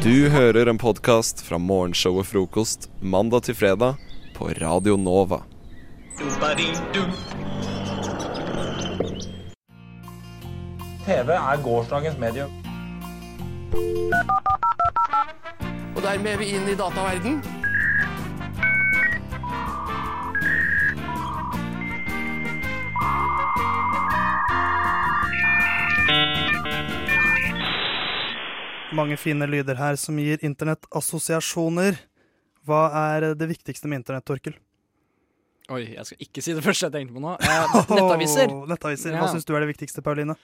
Du hører en podkast fra morgenshowet Frokost mandag til fredag på Radio Nova. TV er gårsdagens medium. Og dermed er vi inn i dataverden. Mange fine lyder her som gir internettassosiasjoner. Hva er det viktigste med internett, Torkel? Oi, jeg skal ikke si det første jeg tenkte på nå. Eh, nettaviser. Oh, nettaviser. Hva Ja. syns du er det viktigste, Pauline?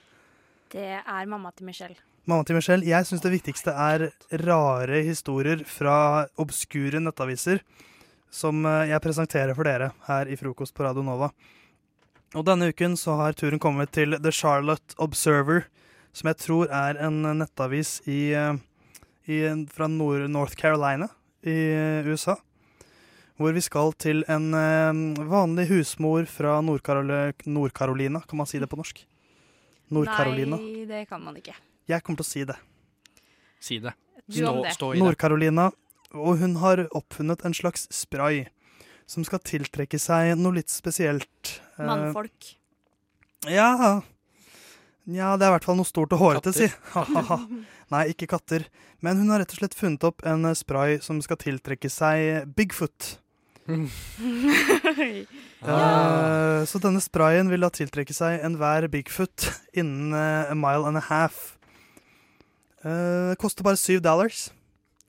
Det er mamma til Michelle. Mamma til Michelle, jeg syns det viktigste er rare historier fra obskure nettaviser som eh, jeg presenterer for dere her i Frokost på Radio Nova. Og denne uken så har turen kommet til The Charlotte Observer, som jeg tror er en nettavis i, eh, i, fra Nord North Carolina i eh, USA. Hvor vi skal til en eh, vanlig husmor fra Nord-Carolina, Nord kan man si det på norsk? Nord-Carolina. Nei, det kan man ikke. Jeg kommer til å si det. Si det. Du Stå, det. stå i det. Nord-Carolina, og hun har oppfunnet en slags spray som skal tiltrekke seg noe litt spesielt. Mannfolk. Ja. Ja, det er i hvert fall noe stort og hårete, si. Nei, ikke katter. Men hun har rett og slett funnet opp en eh, spray som skal tiltrekke seg Bigfoot. uh, så denne sprayen vil da tiltrekke seg enhver Bigfoot innen uh, a mile and a half. Eh, koster bare syv dollars,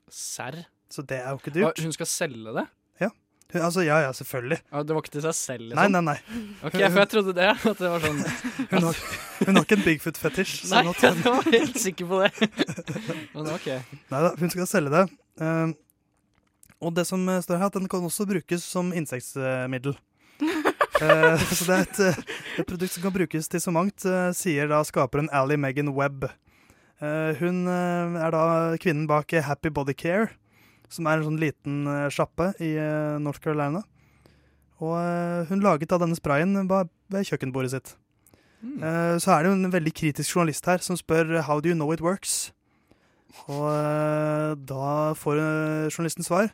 Serr? så det er jo ikke dyrt. Hun skal selge det? Altså, ja, ja, selvfølgelig. Ja, det var ikke til seg selv, Nei, liksom? nei, nei. Ok, for jeg trodde det. At det var sånn Hun har, hun har ikke en Bigfoot-fetisj. Nei, Sånn jeg var helt sikker på det. Men ok. neida, hun skal selge det. Um, og det som står her, at den kan også brukes som insektmiddel. uh, så det er et, eh, et produkt som kan brukes til så mangt, uh, sier da skaperen Ally Megan Webb. Uh, hun eh, er da kvinnen bak Happy Body Care, som er en sånn liten eh, sjappe i eh, North Carolina. Og eh, hun laget da denne sprayen ved kjøkkenbordet sitt. Mm. Eh, så er det jo en veldig kritisk journalist her som spør How do you know it works? Og da får journalisten svar.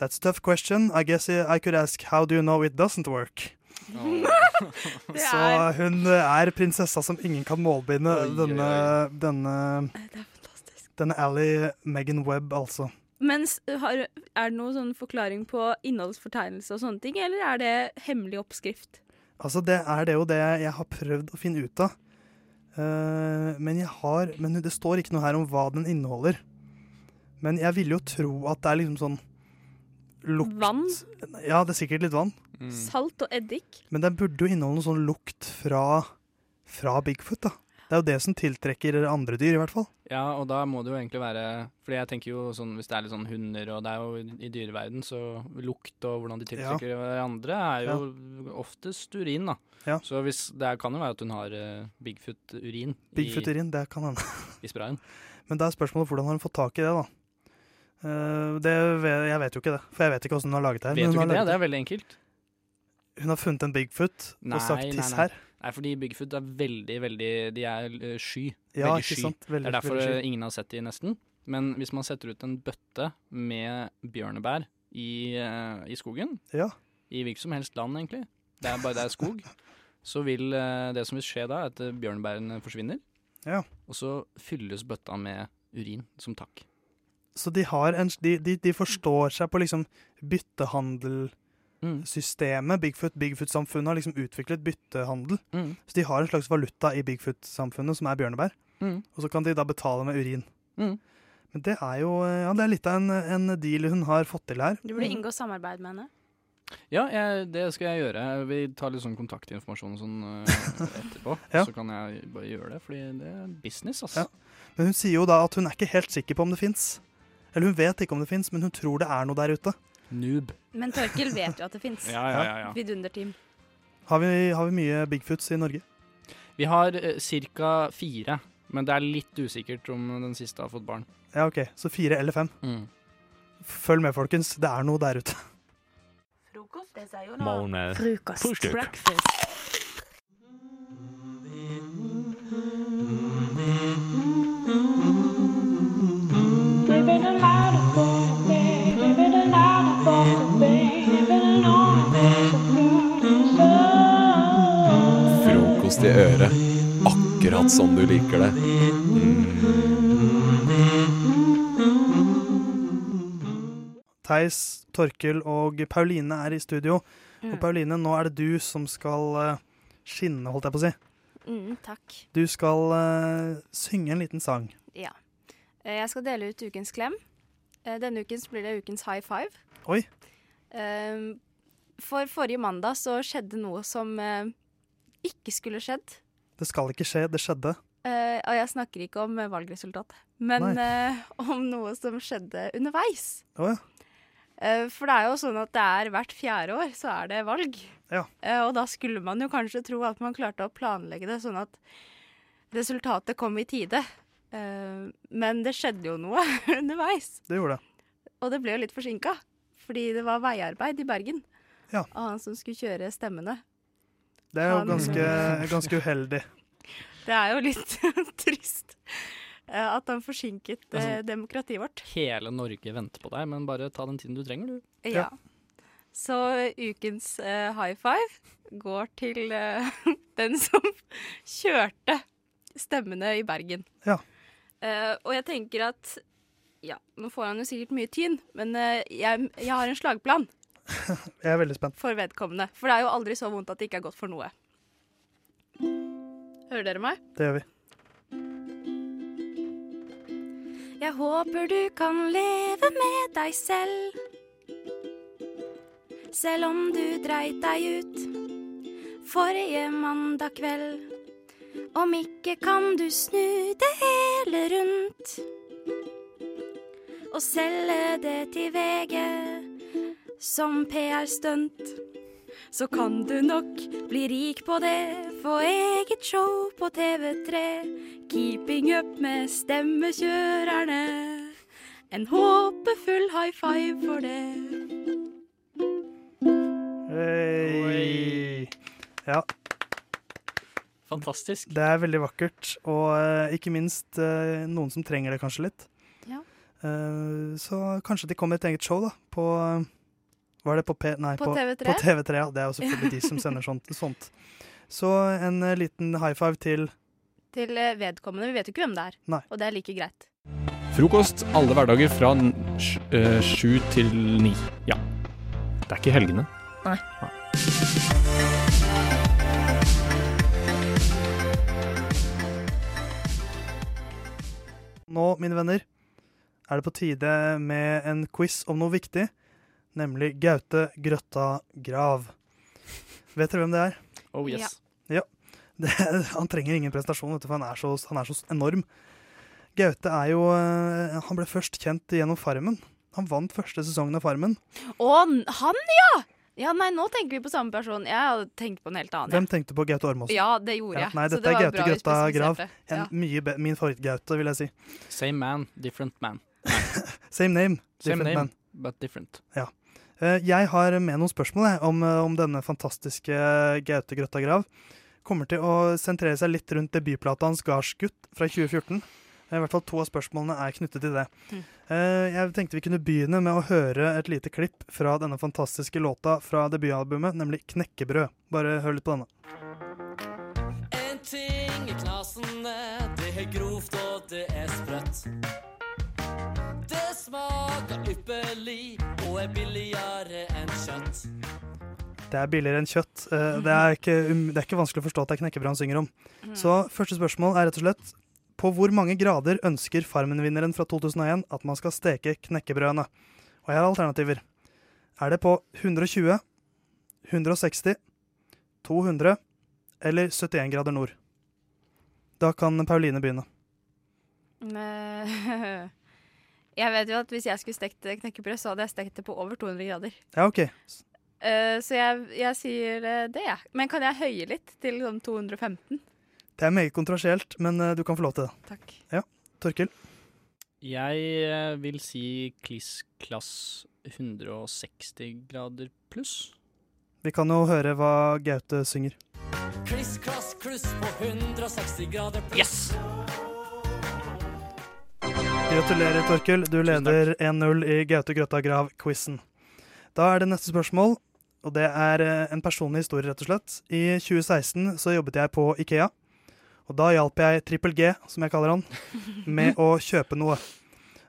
That's a tough question. I guess I could ask how do you know it doesn't work? Oh. Så hun er prinsessa som ingen kan målbinde. Oi, denne, oi. denne, det er fantastisk. denne Ally Megan Webb, altså. Men har, er det noen sånn forklaring på innholdsfortegnelse og sånne ting, eller er det hemmelig oppskrift? Altså, det er det jo det jeg har prøvd å finne ut av. Uh, men, jeg har, men det står ikke noe her om hva den inneholder. Men jeg ville jo tro at det er liksom sånn lukt Vann, Ja, det er sikkert litt vann. Mm. salt og eddik. Men den burde jo inneholde noe sånn lukt fra, fra Bigfoot, da. Det er jo det som tiltrekker andre dyr, i hvert fall. Ja, og da må det jo egentlig være Fordi jeg tenker jo sånn hvis det er litt sånn hunder, og det er jo i dyreverden, så lukt og hvordan de tiltrekker hverandre, er jo oftest urin, da. Ja. Så hvis det kan jo være at hun har eh, Bigfoot-urin Bigfoot-urin, det kan hende. i sprayen. Men da er spørsmålet hvordan har hun fått tak i det, da. Eh, det, jeg vet jo ikke det, for jeg vet ikke hvordan hun har laget det her. Vet men du ikke det? Det er veldig enkelt. hun har funnet en Bigfoot Nei, og sagt nei, 'tiss nei. her'. Nei, fordi Bigfoot er veldig, veldig De er eh, sky. Ja, veldig sky. Veldig, Det er derfor ingen har sett de nesten. Men hvis man setter ut en bøtte med bjørnebær i, eh, i skogen, Ja. i hvilket som helst land egentlig, det er bare det er skog, så vil eh, det som vil skje da, er at bjørnebærene forsvinner. Ja. Og så fylles bøtta med urin som takk. Så de, har en, de, de, de forstår seg på liksom byttehandelssystemet. Mm. Bigfoot, Bigfoot-samfunnet har liksom utviklet byttehandel. Mm. Så de har en slags valuta i Bigfoot-samfunnet, som er bjørnebær. Mm. Og så kan de da betale med urin. Mm. Men det er jo ja, det er litt av en, en deal hun har fått til her. Du burde inngå samarbeid med henne. Ja, jeg, det skal jeg gjøre. Vi tar litt sånn kontaktinformasjon og sånn eh, etterpå. Ja. Så kan jeg bare gjøre det, fordi det er business, altså. Ja. Men hun sier jo da at hun er ikke helt sikker på om det fins. Eller hun vet ikke om det fins, men hun tror det er noe der ute. Noob. Men Torkel vet jo at det fins. Ja, ja, ja, ja. Vidunderteam. Har har vi mye Bigfoots i Norge? Vi har eh, ca. fire, men det er litt usikkert om den siste har fått barn. Ja, OK. Så fire eller fem. Mm. Følg med, folkens. Det er noe der ute. Frokost, Måned. Frokost. Frühstück. Akkurat som du liker det. Theis, Torkel og Pauline er i studio. Mm. Og Pauline, nå er det du som skal eh, skinne, holdt jeg på å si. Mm, takk. Du skal uh, synge en liten sang. Ja. Eh, Jeg skal dele ut ukens klem. Eh, Denne uken blir det ukens high five. Oi. For forrige mandag så skjedde noe som ikke skulle skjedd. Det skal ikke skje, det skjedde. Uh, Og jeg snakker ikke om eh, valgresultatet, men eh, om noe som skjedde underveis. Oh, ja. uh, For det er jo sånn at det er hvert fjerde år så er det valg. Ja. Og da skulle man jo kanskje tro at man klarte å planlegge det sånn at resultatet kom i tide. Men det skjedde jo noe underveis. Det gjorde det. Og det ble jo litt forsinka, fordi det var veiarbeid i Bergen. Ja. Og han som skulle kjøre stemmene. Det er jo ganske, ganske uheldig. Det er jo litt trist eh, at han forsinket eh, Altså- demokratiet vårt. Hele Norge venter på deg, men bare ta den tiden du trenger, du. Ja. Så ukens uh, high five går til uh, den som kjørte stemmene i Bergen. Ja. Uh, og jeg tenker at Ja, nå får han jo sikkert mye tyn, men jeg, jeg har en slagplan Jeg er veldig spent. for vedkommende. For det er jo aldri så vondt at det ikke er godt for noe. Hører dere meg? Det gjør vi. Jeg håper du kan leve med deg selv. Selv om du dreit deg ut forrige mandag kveld. Om ikke kan du snu det hele rundt. Og selge det til VG som PR-stunt. Så kan du nok bli rik på det, få eget show på TV3. Keeping up med stemmekjørerne. En håpefull high five for det. Hei. Ja, Fantastisk. det er veldig vakkert. Og eh, ikke minst eh, noen som trenger det kanskje litt. Ja. Eh, så kanskje de kommer med et eget show, da. På Var det på P... Nei, På TV3? På TV3, ja. Det er jo selvfølgelig de som sender sånt. sånt. Så en eh, liten high five til Til eh, vedkommende. Vi vet jo ikke hvem det er. Nei. Og det er like greit. Frokost alle hverdager fra sju sj- eh, til ni. Ja. Det er ikke helgene. Nei. Nå, mine venner, er det på tide med en quiz om noe viktig, nemlig Gaute Grøtta Grav. Vet dere hvem det er? Oh yes. Ja. Det, han trenger ingen prestasjon, du, for han er, så, han er så enorm. Gaute er jo eh, Han ble først kjent gjennom Farmen. Han vant første sesongen av Farmen. Å, han, ja! Ja, nei, nå tenker vi på samme person. Jeg hadde tenkt på en helt annen. Hvem tenkte på Gaute Ormås? Ja, det gjorde Ja, jeg. nei, Så dette det er Gaute Grøtta Grav. En Ja. mye be min favoritt-Gaute, vil jeg si. Same man, different man. Same name, Same name, man. but different. Eh, Jeg har med noen spørsmål jeg, om, eh, om denne fantastiske Gaute Grøtta Grav. Kommer til å sentrere seg litt rundt debutplata hans 'Gardsgutt' fra 2014. Eh, I hvert fall to av spørsmålene er knyttet til det. Mm. Eh, Jeg tenkte vi kunne begynne med å høre et lite klipp fra denne fantastiske låta fra debutalbumet, nemlig 'Knekkebrød'. Bare hør litt på denne. En ting i knasene, det er grovt og det er sprøtt. Det smaker ypperlig og er billigere enn kjøtt. Det er billigere enn kjøtt. Eh, Det er ikke, um- det er ikke vanskelig å forstå at det er knekkebrød han synger om. Så første spørsmål er rett og slett På hvor mange grader ønsker Farmen-vinneren fra 2001 at man skal steke knekkebrødene? Og jeg har alternativer. Er det på 120, 160, 200 eller 71 grader nord? Da kan Pauline begynne. Jeg vet jo at hvis jeg skulle stekt knekkebrød, så hadde jeg stekt det på over 200 grader. Ja, OK. Uh, så jeg, jeg sier eh, det, jeg. Men kan jeg høye litt til sånn 215? Det er meget kontroversielt, men eh, du kan få lov til det. Takk. Ja. Torkil? Jeg vil si kliss-klass 160 grader pluss. Vi kan jo høre hva Gaute synger. Kliss, klass, kluss på 160 grader pluss. Gratulerer, Torkil. Du leder 1-0 i Gaute Grøtta Grav-quizen. Da er det neste spørsmål, og det er eh, en personlig historie, rett og slett. I 2016 så jobbet jeg på Ikea, Og da hjalp jeg Trippel G, som jeg kaller han, med å kjøpe noe.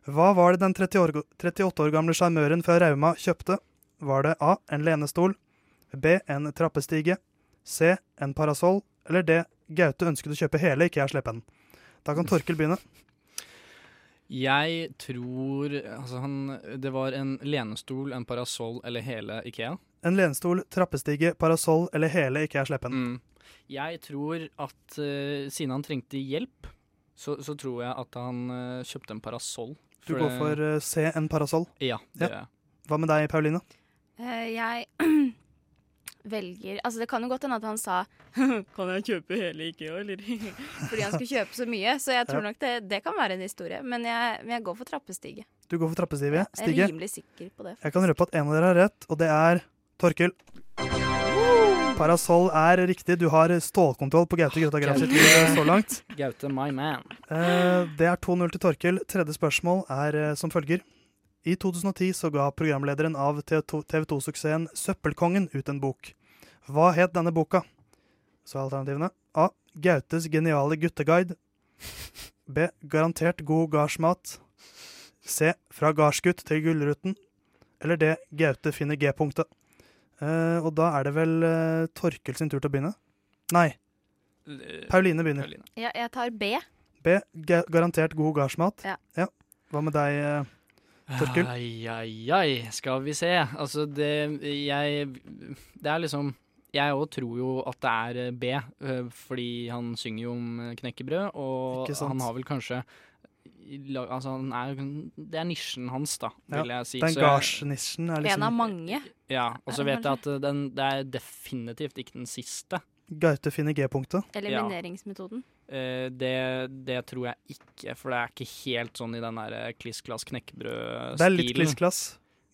Hva var det den 30 år, 38 år gamle sjarmøren fra Rauma kjøpte? Var det A. En lenestol. B. En trappestige. C. En parasoll. Eller D. Gaute ønsket å kjøpe hele IKEA-slepen. Da kan Torkel begynne. Jeg tror Altså, han Det var en lenestol, en parasoll eller hele Ikea. En lenestol, trappestige, parasoll eller hele IKEA-slepen. Mm. Jeg tror at uh, siden han trengte hjelp, så, så tror jeg at han uh, kjøpte en parasoll. Du går for uh, C. En parasoll. Ja, det gjør jeg. Hva med deg, Pauline? Eh, jeg velger Altså, det kan jo godt hende at han sa Kan jeg kjøpe hele IKEA, eller? Fordi han skulle kjøpe så mye. Så jeg tror Ja. nok det, det kan være en historie. Men jeg, men jeg går for trappestige. Du går for trappestige. Jeg er rimelig sikker på det. Jeg kan røpe at en av dere har rett, og det er Torkel. Parasoll er riktig. Du har stålkontroll på Gaute Grøtta Grav sitt liv så langt. Gaute, my man. Eh, Det er 2-0 til Torkel. Tredje spørsmål er eh, som følger. I 2010 så ga programlederen av TV 2-suksessen Søppelkongen ut en bok. Hva het denne boka? Så er alternativene A. Gautes geniale gutteguide. B. Garantert god gardsmat. C. Fra gardsgutt til Gullruten. Eller D. Gaute finner G-punktet. Uh, og da er det vel uh, Torkel sin tur til å begynne? Nei. Pauline begynner. Ja, jeg tar B. B. Ga garantert god gardsmat. Ja. Hva med deg, eh, Torkel? Ai, ai, ai. Skal vi se. Altså, det Jeg Det er liksom Jeg òg tror jo at det er eh, B, eh, fordi han synger jo om eh, knekkebrød, og han har vel kanskje Altså, han er Det er nisjen hans, da, Ja, vil jeg si. Den gardsnisjen er liksom En av mange. Ja, og så vet jeg at den, det er definitivt ikke den siste. Gaute finner G-punktet. Elimineringsmetoden. Eh, det, det tror jeg ikke, for det er ikke helt sånn i den der eh, kliss-klass knekkebrød-stilen. Det er litt kliss-klass.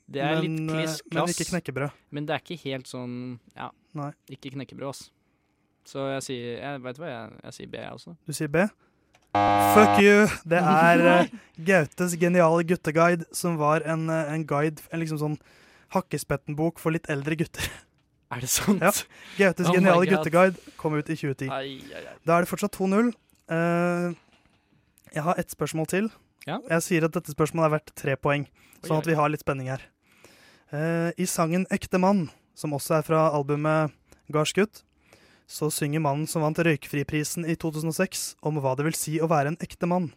Men, eh. Men ikke knekkebrød. Men det er ikke helt sånn Ja, Nei. ikke knekkebrød, ass. Så jeg sier Jeg vet hva, jeg, jeg sier B, jeg også. Du sier B? Fuck you! Det er eh, Gautes geniale gutteguide, som var en, eh, en guide, en liksom sånn hakkespettenbok for litt eldre gutter. Er det sant? Ja. Gautes Oh geniale gutteguide kom ut i 2010. Ai, ai, ai. Da er det fortsatt 2-0. Uh, jeg har ett spørsmål til. Ja. Jeg sier at dette spørsmålet er verdt tre poeng, sånn at vi har litt spenning her. Uh, I sangen 'Ekte mann', som også er fra albumet Gardsgutt, så synger mannen som vant Røykfriprisen i 2006 om hva det vil si å være en ekte mann.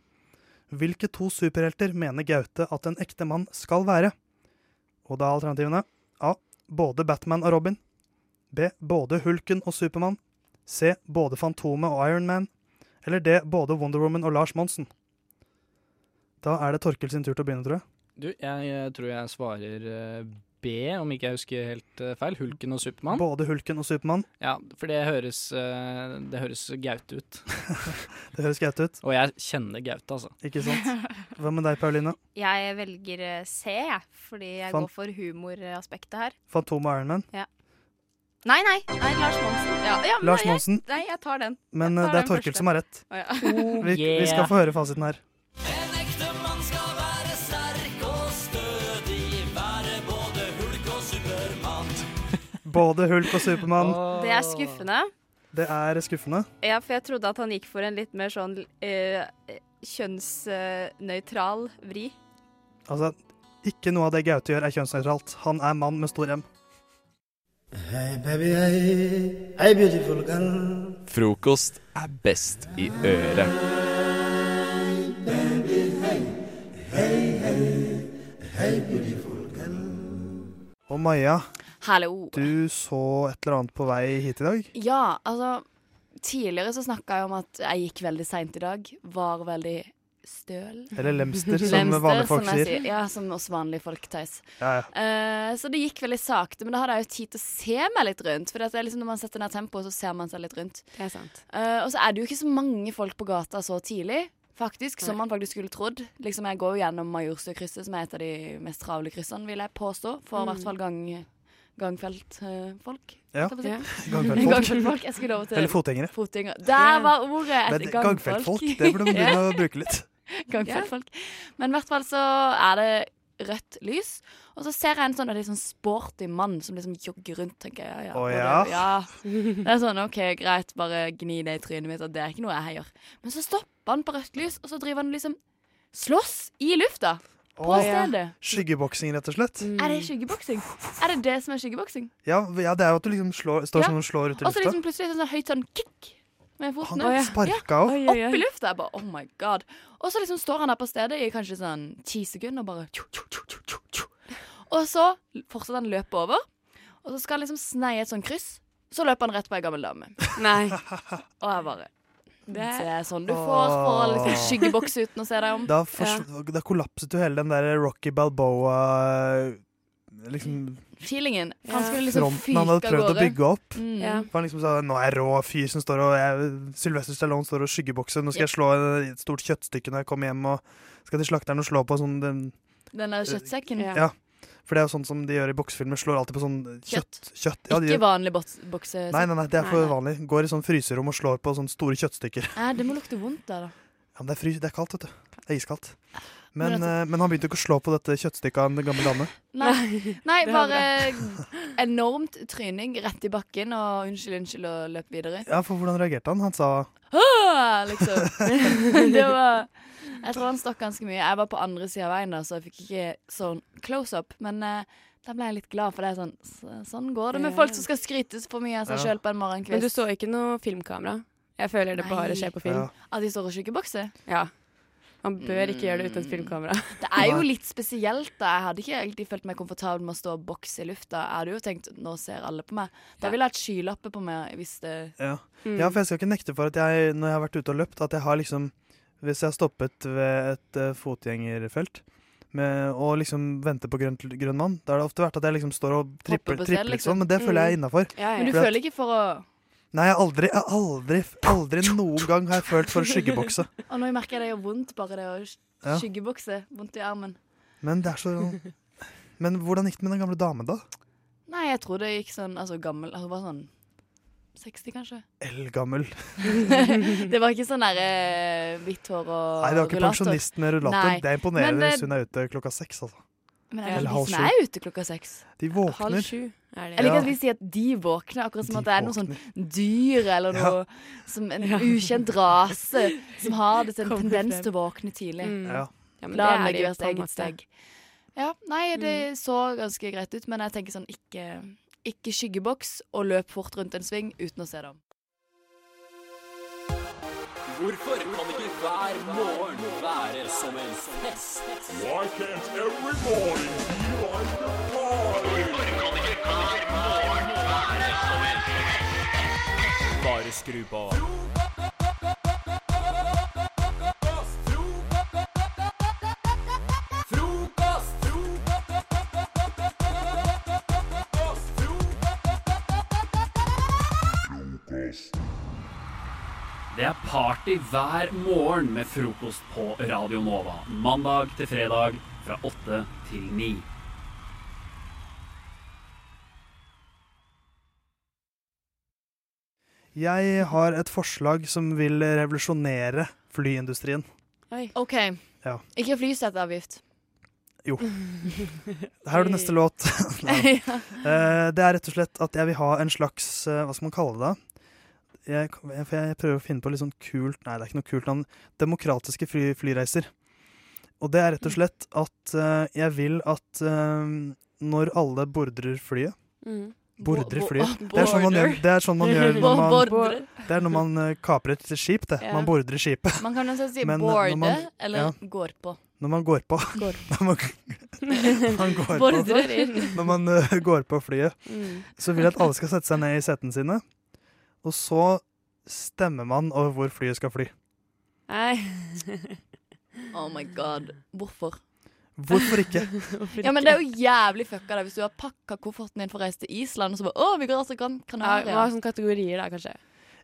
Hvilke to superhelter mener Gaute at en ekte mann skal være? Og da er alternativene A. Både Batman og Robin. B. Både Hulken og Supermann. C. Både Fantomet og Iron Man. Eller D. Både Wonder Woman og Lars Monsen. Da er det Torkel sin tur til å begynne, tror jeg. Du, jeg, tror jeg svarer eh, B, om ikke jeg husker helt eh, feil. Hulken og Supermann. Både Hulken og Supermann. Ja, for det høres, eh, det høres Gaute ut. Det høres greit ut. Og jeg kjenner Gaute, altså. Ikke sant? Hva med deg, Pauline? Jeg velger eh, C, jeg, fordi jeg Fan- går for humoraspektet her. Fantomet og Iron Man. Ja. Nei, nei, nei, Lars Monsen. Ja, ja, men Lars nei, Monsen. Jeg, nei, jeg tar den. Men eh, tar det er Torkild som har rett. Oh, ja. Vi, vi skal få høre fasiten her. En ekte mann skal være sterk og stødig, være både hulk og supermann. Både Hulk og Supermann. Det er skuffende. Det er skuffende. Ja, for jeg trodde at han gikk for en litt mer sånn øh, kjønnsnøytral vri. Altså, ikke noe av det Gaute gjør er kjønnsnøytralt. Han er mann med stor M. Hey baby, hey, hey beautiful girl. Frokost er best i øret. Baby, hey, hey, hey, hey beautiful girl. Og Maja, Hallo. du så et eller annet på vei hit i dag? Ja, altså Tidligere så snakka jeg om at jeg gikk veldig seint i dag. Var veldig støl. Eller lemster, som vanlige folk som sier. Ja, som oss vanlige folk, Theis. Ja, ja. uh, så det gikk veldig sakte, men da hadde jeg jo tid til å se meg litt rundt. For det er liksom når man setter ned tempoet, så ser man seg litt rundt. Det er sant. Eh, og så er det jo ikke så mange folk på gata så tidlig, faktisk, som man faktisk skulle trodd. Liksom Jeg går jo gjennom Majorstukrysset, som er et av de mest travle kryssene, vil jeg påstå. For i Mm. hvert fall gang, gangfeltfolk. Ja, å si. gangfeltfolk. Jeg skulle over til Eller fotgjengere. Fotgjengere. Der var ordet! Men gangfeltfolk, det burde man begynne å bruke litt. Gangfeltfolk. Men i hvert fall så er det rødt lys. Og så ser jeg en sånn, sånn sporty mann som liksom jogger rundt, tenker jeg. Ja, og ja? Det, ja. Det er sånn, OK, greit, bare gni det i trynet mitt, og det er ikke noe jeg gjør. Men så stopper han på rødt lys, og så driver han liksom slåss i lufta. På stedet. Skyggeboksing, rett og slett. Er det skyggeboksing? Er det det som er skyggeboksing? Ja, ja, det er jo at du liksom slår, står Ja. sånn og slår ut i lufta. Og så liksom plutselig sånn høyt sånn kick med foten. Han sparka opp. Opp i lufta. Jeg bare oh my god. Og så liksom står han der på stedet i kanskje sånn ti sekunder og bare. Og så fortsetter han å løpe over, og så skal han liksom sneie et sånn kryss. Så løper han rett på ei gammel dame. Nei. Og jeg bare Det er sånn du får skyggeboks liksom skyggebokse uten å se deg om. Da, ja. da kollapset jo hele den der Rocky Balboa liksom Feelingen. Han skulle liksom han hadde fyke av prøvd å bygge opp. Mm. Ja. For han liksom sa nå er jeg rå fyr som står og jeg, Sylvester Stallone står og skyggebokser. Nå skal jeg slå et stort kjøttstykke når jeg kommer hjem og skal til slakteren og slå på sånn den, Den der kjøttsekken. ja. For det er jo sånn som de gjør i boksefilmer. Slår alltid på sånn kjøtt. kjøtt. Ja, de Ikke gjør- vanlig boks bokse... Nei, nei, nei, det er for vanlig. Går i sånn fryserom og slår på sånne store kjøttstykker. Nei, det må lukte vondt der, da. Ja, men det er, frys, det er kaldt, vet du. Det er iskaldt. Men Men, altså- eh, men han begynte ikke å slå på dette kjøttstykket av en gammel dame. Nei, Nei bare enormt tryning rett i bakken og unnskyld, unnskyld og løp videre. Ja, for hvordan reagerte han? Han sa Ah, liksom. det var Jeg tror han stakk ganske mye. Jeg var på andre sida av veien, da, så jeg fikk ikke sånn close up. Men eh, da ble jeg litt glad, for det er sånn Sånn går det med folk som skal skrytes for mye av seg sjøl på en morgenkvist. Men du så ikke noe filmkamera? Jeg føler det bare skjer på film. At de står og skyggebokser? Ja. Man bør ikke gjøre det uten et filmkamera. Det er jo litt spesielt, da. Jeg hadde ikke egentlig følt meg komfortabel med å stå og bokse i lufta. Jeg hadde jo tenkt nå ser alle på meg. Da ville jeg hatt skylapper på meg hvis det Ja. Mm. ja, for jeg skal ikke nekte for at jeg, når jeg har vært ute og løpt, at jeg har liksom Hvis jeg har stoppet ved et uh, fotgjengerfelt med, og liksom vente på grønn, grønn mann, da har det ofte vært at jeg liksom står og tripper, tripper liksom, liksom. men det føler jeg er Mm. innafor. Men du føler ikke for å Nei, jeg har aldri, jeg aldri, aldri noen gang har jeg følt for å skyggebokse. Og nå merker jeg det gjør vondt, bare det å skyggebokse. Vondt i armen. Men det er så Men hvordan gikk det med den gamle damen, da? Nei, jeg tror det gikk sånn altså gammel Altså bare sånn 60, kanskje. Eldgammel. det var ikke sånn der eh, hvitt hår og rullator. Nei, det var ikke rullator. pensjonist med rullator. Nei. Det er imponerende hvis hun er ute klokka seks, altså. Men er Eller de halv som sju. er ute klokka seks? De våkner. Halv sju. Jeg liker at vi sier at de våkner, akkurat som De at det er noe sånn dyr eller noe som en ukjent rase som har det, en tendens til å våkne tidlig. Mm. Ja. Ja, men det meg de gjøre eget steg. Ja, nei, det så ganske greit ut, men jeg tenker sånn ikke, ikke skyggeboks og løp fort rundt en sving uten å se dem. Hvorfor kan ikke hver morgen være som en fest? Why can't every morning be like a party? Bare skru på. Det er party hver morgen med frokost på Radio Nova. Mandag til fredag fra åtte til ni. Jeg har et forslag som vil revolusjonere flyindustrien. OK. Ja. Ikke flyseteavgift. Jo. Her er det neste låt. Nei. Eh, det er rett og slett at jeg vil ha en slags eh, Hva skal man kalle det? Jeg, jeg, for jeg prøver å finne på litt sånn kult Nei, det er ikke noe kult navn. Demokratiske fly, flyreiser. Og det er rett og slett at eh, jeg vil at når alle bordrer flyet Mm. Bordrer fly. Det er sånn man gjør, det er sånn man gjør når man, det er når man eh, kaprer et skip. det. Man bordrer skipet. Man kan også si Men, eh, boarde man- eller ja. går på. Når man går på. Går. Når man, man går Bordrer inn. på. Når man uh, går på flyet. Mm. Så vil jeg at alle skal sette seg ned i setene sine. Og så stemmer man over hvor flyet skal fly. Nei. Oh my god. Hvorfor? Hvorfor ikke? Ja, men det er jo jævlig fucka da, hvis du har pakka kofferten din for å reise til Island, og så bare Å, vi går altså Gran Ja, hva er sånne kategorier da, kanskje?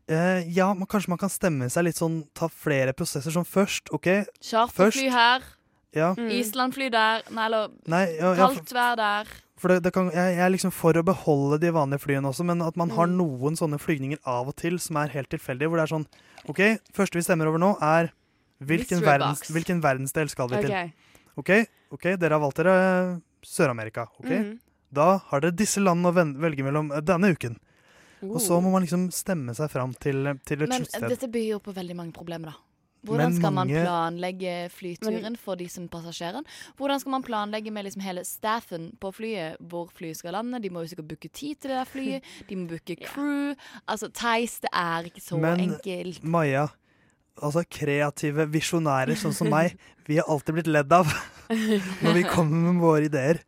Uh, ja, men kanskje man kan stemme seg litt sånn Ta flere prosesser som først. OK? Charterfly her. Ja. Mm. Islandfly der. Nei, eller Nei, ja, ja, kaldt vær der. for det, det kan, jeg, jeg er liksom for å beholde de vanlige flyene også, men at man har Mm. noen sånne flygninger av og til som er helt tilfeldige. Hvor det er sånn OK, første vi stemmer over nå, er hvilken, verdens, hvilken verdensdel skal vi til? Ok. OK, dere har valgt dere Sør-Amerika. ok? Mhm. Da har dere disse landene å velge mellom eh, denne uken. Og så Oh. må man liksom stemme seg fram til, til et Men dette byr jo på veldig mange problemer, da. Hvordan Men skal mange- man planlegge flyturen for de som passasjerer? Hvordan skal man planlegge med liksom hele staffen på flyet, hvor flyet skal lande? De må jo sikkert booke tid til det der flyet. De må booke crew. Altså, Theis, det er ikke så Men enkelt. Maja, altså kreative visjonærer sånn som meg, vi har alltid blitt ledd av når vi kommer med våre ideer.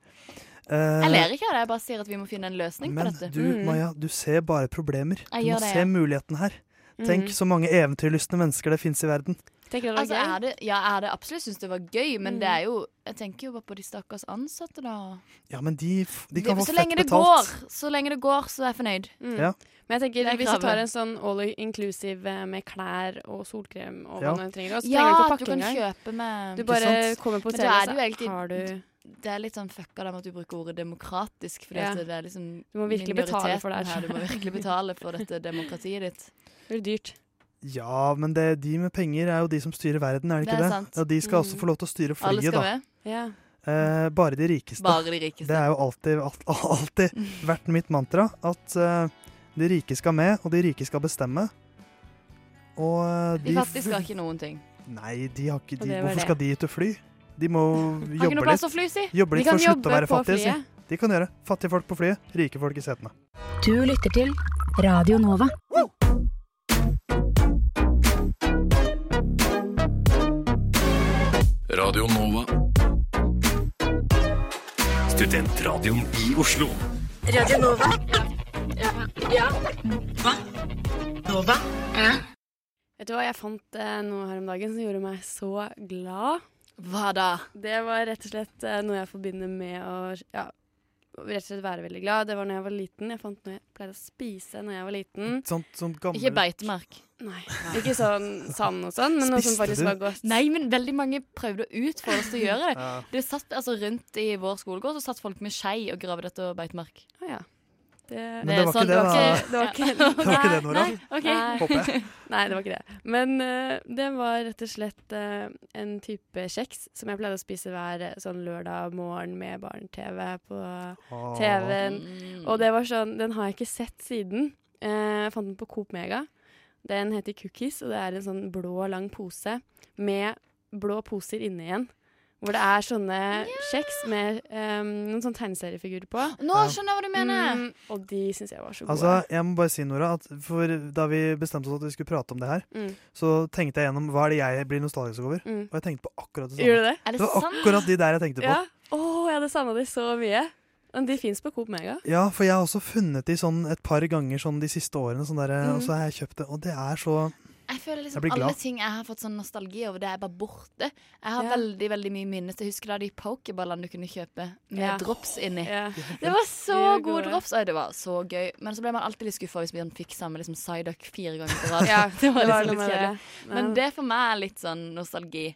Uh, Jeg ler ikke av det, jeg bare sier at vi må finne en løsning Men på dette. du, Maja, du ser bare problemer. Jeg Du må det, se ja. muligheten her. Tenk Mhm. så mange eventyrlystne mennesker det fins i verden. Tenker du det Altså, gøy? er det, ja, jeg hadde absolutt syntes det var gøy, men Mm. det er jo Jeg tenker jo bare på de stakkars ansatte, da. Ja, men de, de kan Det- få så fett lenge det betalt. går, så lenge det går, så er jeg fornøyd. Mm. Ja. Men jeg tenker, Det er hvis du tar en sånn all inclusive eh, med klær og solkrem og Ja. hva du trenger, så Ja, trenger du ikke å pakke kan kjøpe med Du bare kommer på er det hotellet, egentlig- så har du Det er litt sånn fucka da med at du bruker ordet demokratisk, fordi Ja. at det er liksom Du må virkelig betale for det her. Du må virkelig betale for dette demokratiet ditt. Det blir dyrt. Ja, men det, de med penger er jo de som styrer verden, er det Det ikke det? Ja, De skal også Mm. få lov til å styre flyet, da. med. Ja. Eh, bare de rikeste. Bare de rikeste. Det er jo alltid, alt, alltid vært mitt mantra at eh, de rike skal med, og de rike skal bestemme. Og eh, De fattige skal ikke noen ting. Nei, de har ikke de, Hvorfor det. skal de ut og fly? De må Har ikke jobbe noe plass litt. å fly, si. Jobbe litt for å slutte å være fattige, si. De kan gjøre. Fattige folk på flyet, rike folk i setene. Du lytter til Radio Nova. Radio Nova. Studentradioen i Oslo. Radio Nova. Ja. Hva? Nova? Ja. Vet du hva, jeg fant eh, noe her om dagen som gjorde meg så glad. Hva da? Det var rett og slett eh, noe jeg forbinder med å ja, rett og slett være veldig glad. Det var når jeg var liten. Jeg fant noe jeg pleide å spise når jeg var liten. Sånt, sånt gammel Ikke beitemark. Nei. Ikke sånn sand og sånn, men noe som faktisk du? var godt. Nei, men veldig mange prøvde å utfordre oss til å gjøre det. Ja. Det satt altså Rundt i vår skolegård så satt folk med skei og gravde etter beitemark. Ah, ja. Det, Men det var ikke det, da. Det var ikke Det var ikke det, Nora. Nei, okay. Håper jeg. Nei, det var ikke det. Men uh, det var rett og slett uh, en type kjeks som jeg pleide å spise hver eh, sånn lørdag morgen med barne-TV på TV-en. Mm. Og det var sånn Den har jeg ikke sett siden. Uh, jeg fant den på Coop Mega. Den heter Cookies, og det er en sånn blå, lang pose med blå poser inni igjen. Hvor det er sånne kjeks med um, noen sånne tegneseriefigurer på. Nå skjønner jeg hva du mener. Mm, og de syns jeg var så gode. Altså, jeg må bare si, Nora, at for da vi bestemte oss at vi skulle prate om det her, Mm. så tenkte jeg gjennom hva er det jeg blir nostalgisk over. Mm. Og jeg tenkte på akkurat det samme. Gjorde du det? Er det var sant? akkurat de der jeg tenkte på. Ja. Å, jeg hadde savna de så mye. Men de fins på Coop Mega. Ja, for jeg har også funnet de sånn et par ganger sånn de siste årene, sånn der, Mm. og så har jeg kjøpt det. Og det er så Jeg føler liksom Jeg alle ting jeg har fått sånn nostalgi over, det er bare borte. Jeg har Ja. veldig veldig mye minnes. Jeg husker da de pokeballene du kunne kjøpe med Ja. drops inni. Ja. Det var så De er gode gode. drops. Oi, det var så gøy. Men så ble man alltid litt skuffa hvis man fikk samme liksom, Psyduck fire ganger på rad. Ja, det var det var liksom litt kjedelig. Men det for meg er litt sånn nostalgi.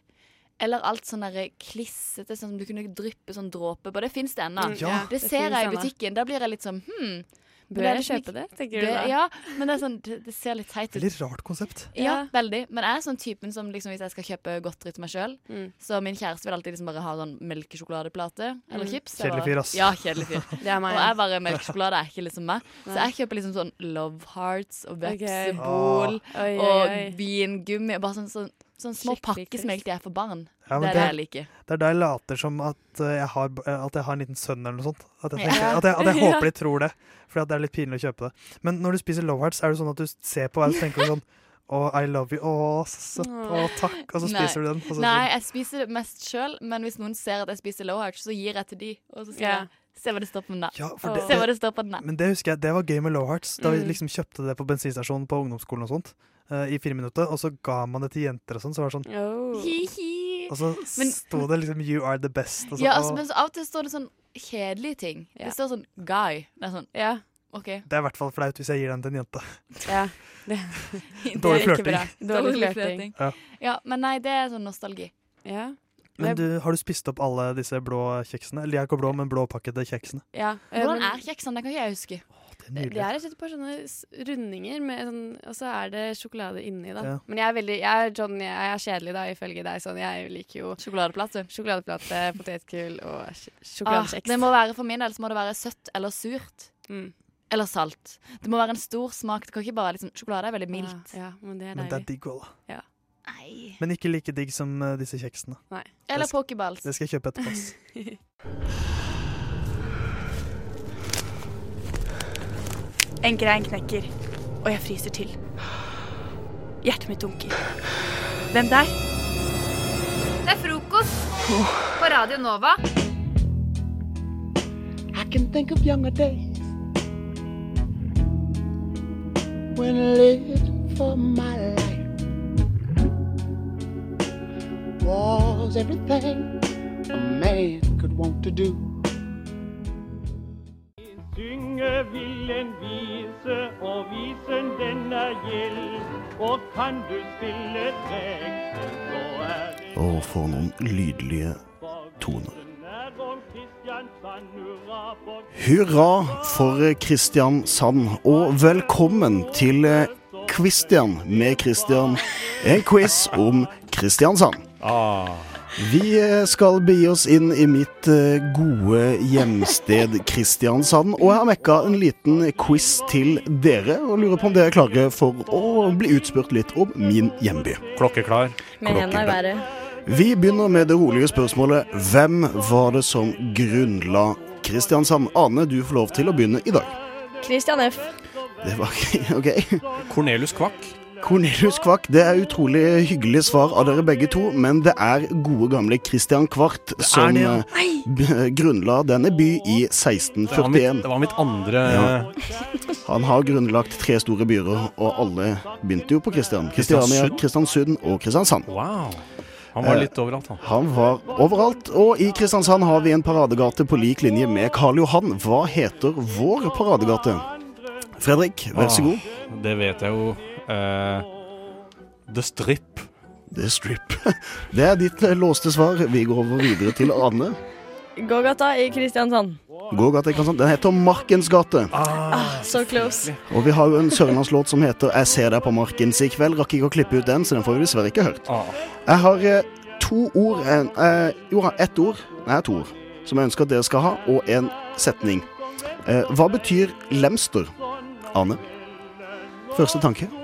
Eller alt sånn klissete, sånn som du kunne dryppe sånn dråpe på. Det fins det ennå. Mm, ja, det det ser jeg i butikken. Da blir jeg litt sånn hm. Bør jeg liksom kjøpe det, tenker du det, da? Ja, men det er sånn Det, det ser litt teit ut. Veldig rart konsept. Ja, veldig. Men jeg er sånn typen som liksom, hvis jeg skal kjøpe godteri til meg sjøl Mm. Så min kjæreste vil alltid liksom bare ha sånn melkesjokoladeplate eller Mm. chips. Kjedelig fyr, ass. Ja, kjedelig fyr. Det er meg. Og jeg bare melkesjokolade er ikke liksom meg. Så jeg kjøper liksom sånn Love Hearts og vepsebol okay. og vingummi. Bare sånn, sånn, sånn små pakkesmelt jeg for barn. Ja, det er det jeg liker. Det er da jeg later som at, uh, jeg har, uh, at jeg har en liten sønn eller noe sånt. At jeg, Ja. tenker, at jeg, at jeg håper de tror det. Fordi det er litt pinlig å kjøpe det. Men når du spiser Love Hearts, er det sånn at du ser på og så tenker sånn Å, I love you. Å, så søtt. Å, takk. Og så spiser du den. Og så, Nei, jeg spiser det mest sjøl, men hvis noen ser at jeg spiser Low Hearts, så gir jeg til de. Og så sier yeah. jeg Se hva det står på den, der. Ja, det- Se hva det står på den, der. Men det husker jeg, det var gøy med Low Hearts. Da vi Mm. liksom kjøpte det på bensinstasjonen på ungdomsskolen og sånt. Uh, I fire minutter, og så ga man det til jenter og sånn. Så var det sånn Hi-hi. Og så Men- sto det liksom 'You are the best'. Og så, Ja, altså, men så av og til står det sånn kjedelige ting. Ja. Det står sånn guy. Det er sånn Ja. OK. det er i hvert fall flaut hvis jeg gir den til en jente. Ja. Det, Dårlig det er ikke flørting. Dårlig flørting. Ja. Ja, men nei, det er sånn nostalgi. Ja. Men du, har du spist opp alle disse blå kjeksene? Eller de er ikke blå, men blåpakkede kjeksene? Ja. Hvordan er kjeksene? Det kan ikke jeg huske. Nydelig. det er et par sånne rundinger, med sånn, og så er det sjokolade inni. da. Ja. Men jeg er veldig, jeg er, John, jeg er kjedelig, da, ifølge deg. Sånn, jeg liker jo Sjokoladeplate. Sjokoladeplate, potetgull og sjokoladekjeks. Ah, det må være, for min del så må det være søtt eller surt. Mm. Eller salt. Det må være en stor smak. Det kan ikke bare liksom, Sjokolade er veldig mildt. Ja, men det er Men det er digg òg, da. Ja. Nei. Men ikke like digg som uh, disse kjeksene. Nei. Eller pokerballs. Det skal jeg kjøpe etterpå. En grein knekker, og jeg fryser til. Hjertet mitt dunker. Hvem der? Det er frokost på Radio Nova. I can think of younger days when I lived for my life was everything a man could want to do. Synge vil en vise, og visen den er gjeld. Og kan du spille teksten, så er det Og for noen lydlige toner. hurra for Kristiansand, og velkommen til Kvistian med Kristian. En quiz om Kristiansand. Vi eh, skal begi oss inn i mitt eh, gode hjemsted Kristiansand, og jeg har mekka en liten quiz til dere, og lurer på om dere er klare for å bli utspurt litt om min hjemby. Klokkeklar. Med hendene i været. Vi begynner med det rolige spørsmålet. Hvem var det som grunnla Kristiansand? Ane, du får lov til å begynne i dag. Christian F. Det var OK. Cornelius Kvakk. Cornelius Kvakk, det er utrolig hyggelig svar av dere begge to, men det er gode gamle Christian Kvart som det, ja. eh, grunnla denne by i Det var mitt, 1641. det var mitt andre Ja. Han har grunnlagt tre store byer, og alle begynte jo på Kristian. Kristiania, Kristiansund? Og Kristiansand. Wow. Han var Eh, litt overalt, han. Han var overalt, og i Kristiansand har vi en paradegate på lik linje med Karl Johan. Hva heter vår paradegate? Fredrik, vær så god. Ah, det vet jeg jo. Eh, The Strip. The Strip. Det er ditt eh, låste svar. Vi går over videre til Anne. Gågata i Kristiansand. Gågata i Kristiansand. Den heter Markens gate. Ah, so close. Og vi har jo en sørlandslåt som heter 'Jeg ser deg på Markens i kveld'. Rakk ikke å klippe ut den, så den får vi dessverre ikke hørt. Ah. Jeg har eh, to ord en, eh, Jo, jeg har ett ord. Nei, to ord. Som jeg ønsker at dere skal ha, og en setning. Eh, hva betyr lemster? Ane? Første tanke?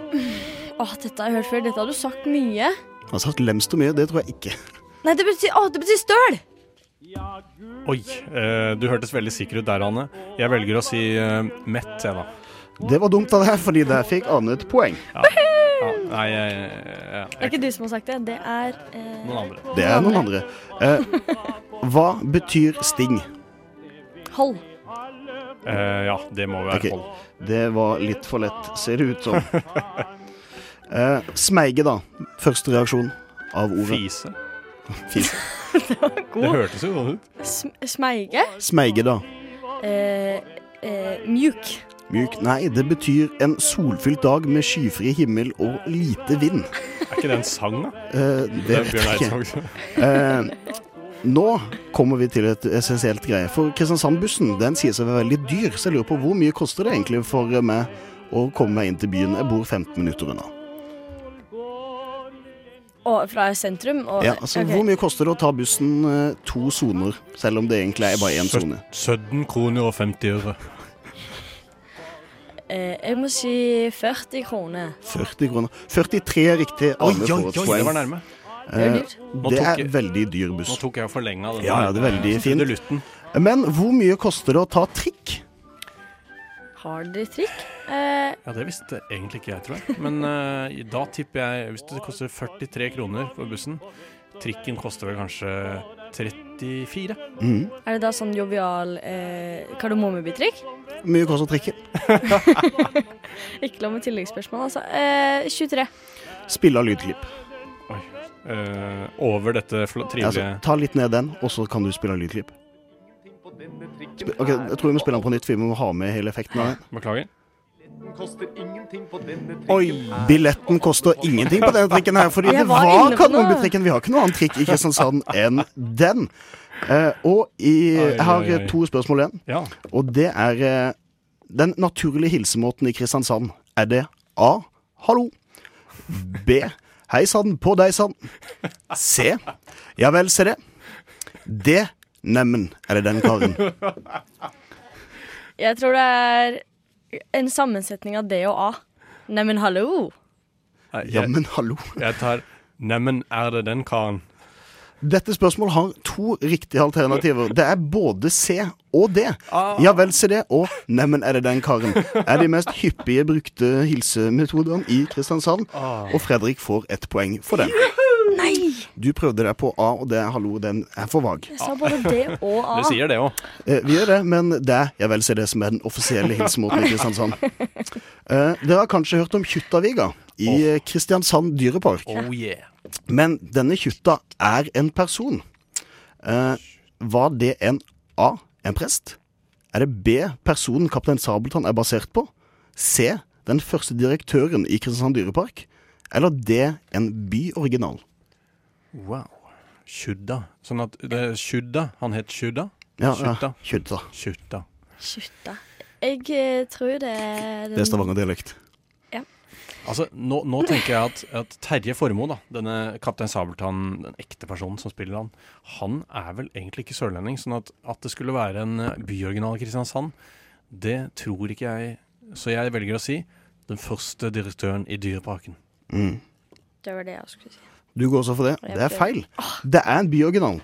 Åh, dette har jeg hørt før. Dette har du sagt mye. Jeg har sagt lemst og mye, det tror jeg ikke. Nei, det betyr, å, det betyr støl! Oi, eh, du hørtes veldig sikker ut der, Anne. Jeg velger å si eh, mett, jeg, da. Det var dumt av deg, fordi der fikk Anne et poeng. Ja. Ja, nei, jeg, jeg, Det er ikke du som har sagt det. Det er eh, Noen andre. Det er noen andre. Eh, hva betyr sting? Hold. Eh, ja, det må være okay. hold. Det var litt for lett, ser det ut som. uh, smeige, da. Første reaksjon av ordet. Fise. Fise. Det var god. Det hørtes jo sånn ut. Sm smeige. Smeige, da. Uh, eh, mjuk. Mjuk. Nei, det betyr en solfylt dag med skyfri himmel og lite vind. Er ikke det en sang, da? Eh, det Det vet jeg ikke. Nå kommer vi til et essensielt greie. For Kristiansand-bussen den sier seg å være veldig dyr, så jeg lurer på hvor mye koster det egentlig for meg å komme meg inn til byen? Jeg bor 15 minutter unna. Og fra sentrum. Og, Ja, altså okay. Hvor mye koster det å ta bussen eh, to soner, selv om det egentlig er bare én sone? 17 kroner og 50 øre. Eh, jeg må si 40 kroner. 40 kroner. 43 er riktig. Oi, oi, oi, det var nærme. Det er Eh, Det er jeg- veldig dyr buss. Nå tok jeg og forlenga den. Ja, ja, det er veldig fint. Men hvor mye koster det å ta trikk? Har dere trikk? Eh, Ja, det visste egentlig ikke jeg, tror jeg. Men eh, da tipper jeg Hvis det koster 43 kroner for bussen, trikken koster vel kanskje 34? Mm. er det da sånn jovial eh, kardemommebytrikk? Mye koster trikken? Ikke lov med tilleggsspørsmål, altså. Eh, 23. Spille av lydklipp. Eh, over dette trivelige Altså, ta litt ned den, og så kan du spille en lydklipp. Sp ok, Jeg tror vi må spille den på nytt, for vi må ha med hele effekten av den. Beklager. Oi! Billetten koster ingenting på denne trikken her, fordi det var. Kardemommeby-trikken. Vi har ikke noen annen trikk i Kristiansand enn den. Uh, og i, jeg har oi. to spørsmål igjen. Ja. Og det er uh, den naturlige hilsemåten i Kristiansand? Er det A. Hallo. B. Hei sann på deg sann. Se. Ja vel, se det. Det, Neimen, er det den karen? Jeg tror det er en sammensetning av D og A. Neimen, hallo. Ja, men hallo. Jeg tar Neimen, er det den karen? Dette spørsmålet har to riktige alternativer. Det er både C og D. Ja vel, se det, og neimen, er det den karen? Er de mest hyppige brukte hilsemetodene i Kristiansand. Og Fredrik får ett poeng for den. Nei! Du prøvde deg på A, og det hallo, den er for vag. Jeg sa både D og A. Du sier det òg. Eh, vi gjør det, men det er ja vel, se det som er den offisielle hilsemåten i Kristiansand. Eh, dere har kanskje hørt om Kjuttaviga i Kristiansand dyrepark. Oh yeah. Men denne Kjutta er en person. Eh, var det en A. En prest? Er det B. Personen Kaptein Sabeltann er basert på? C. Den første direktøren i Kristiansand dyrepark? Eller D. En byoriginal? Wow. Kjudda. Sånn at det er Kjudda. Han het Kjudda? Ja, ja. Kjutta. Kjutta. Kjutta. Jeg eh, tror det er den Det er Stavanger-dialekt. Altså, nå, nå tenker jeg at, at Terje Formoe, denne Kaptein Sabeltann, den ekte personen som spiller han, han er vel egentlig ikke sørlending. Sånn at, at det skulle være en eh, byoriginal i Kristiansand, det tror ikke jeg. Så jeg velger å si den første direktøren i Dyreparken. Mm. Det var det jeg skulle si. Du går også for det? Det er feil. Det er en byoriginal.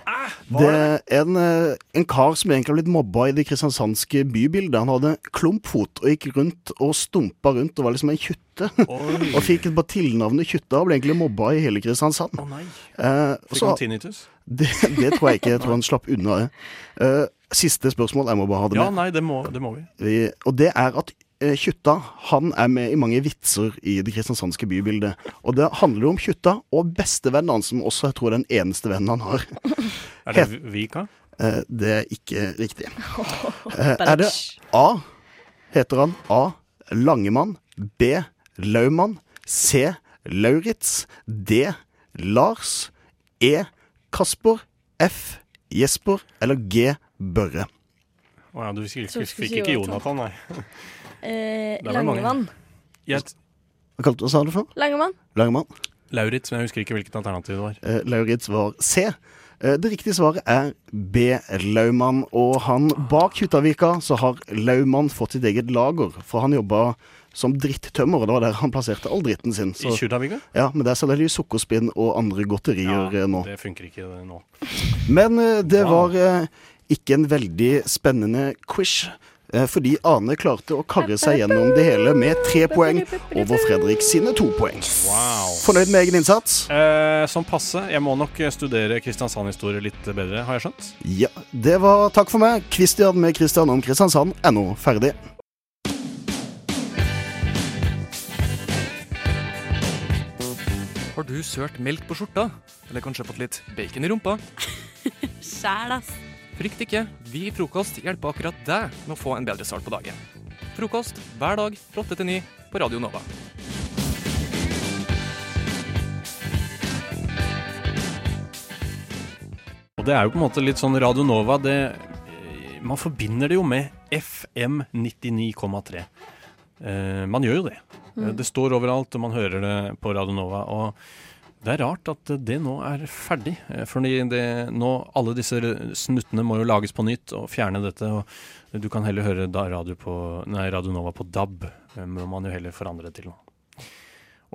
Det er en, eh, en kar som egentlig har blitt mobba i det kristiansandske bybildet. Han hadde klumpfot og gikk rundt og stumpa rundt og var liksom en kjutte. og fikk bare tilnavnet Kjutta og ble egentlig mobba i hele Kristiansand. Å nei. Eh, Fikk han tinnitus? Det, det tror jeg ikke. Jeg tror han slapp unna det. Eh, siste spørsmål. Jeg må bare ha det Ja, nei, det må, det må vi. Vi, og det er at Kjutta han er med i mange vitser i det kristiansandske bybildet. Og det handler om Kjutta og bestevennen hans, som også jeg tror er den eneste vennen han har. Er det Vika? Eh, det er ikke riktig. Eh, er det A, heter han A. Langemann, B. Laumann, C. Lauritz, D. Lars, E. Kasper, F. Jesper eller G. Børre? Å ja, du fikk, ikke. Jonathan, nei. Eh, Det. Langemann. Hva kalte du sa du for? Langemann. Langemann. Lauritz, men jeg husker ikke hvilket alternativ det var. Eh, Lauritz var C. Eh, Det riktige svaret er B. Laumann. Og han bak Huttavika så har Laumann fått sitt eget lager, for han jobba som drittømmer, og det var der han plasserte all dritten sin. I Huttavika? Ja, men der selger de sukkerspinn og andre godterier ja, nå. Det funker ikke nå. Men eh, det var eh, ikke en veldig spennende quiz. Eh, Fordi Ane klarte å karre seg gjennom det hele med tre poeng over Fredrik sine to poeng. Wow. Fornøyd med egen innsats? Eh, som passe. Jeg må nok eh, studere Kristiansand-historie litt bedre, har jeg skjønt. Ja, det var takk for meg. Christian med Christian om Kristiansand er nå ferdig. Har du sølt melk på skjorta? Eller kanskje fått litt bacon i rumpa? Sjæl, ass. Frykt ikke, vi i Frokost hjelper akkurat deg med å få en bedre start på dagen. Frokost hver dag fra 8 til 9 på Radio Nova. Og det er jo på en måte litt sånn Radio Nova det, eh, Man forbinder det jo med FM 99,3. Eh, man gjør jo det. Mm. Det står overalt, og man hører det på Radio Nova. Og det er rart at det nå er ferdig. eh, Fordi det, nå, alle disse snuttene må jo lages på nytt og fjerne dette. og Du kan heller høre radio, på, nei, Radio Nova på DAB. eh, Må man jo heller forandre det til nå.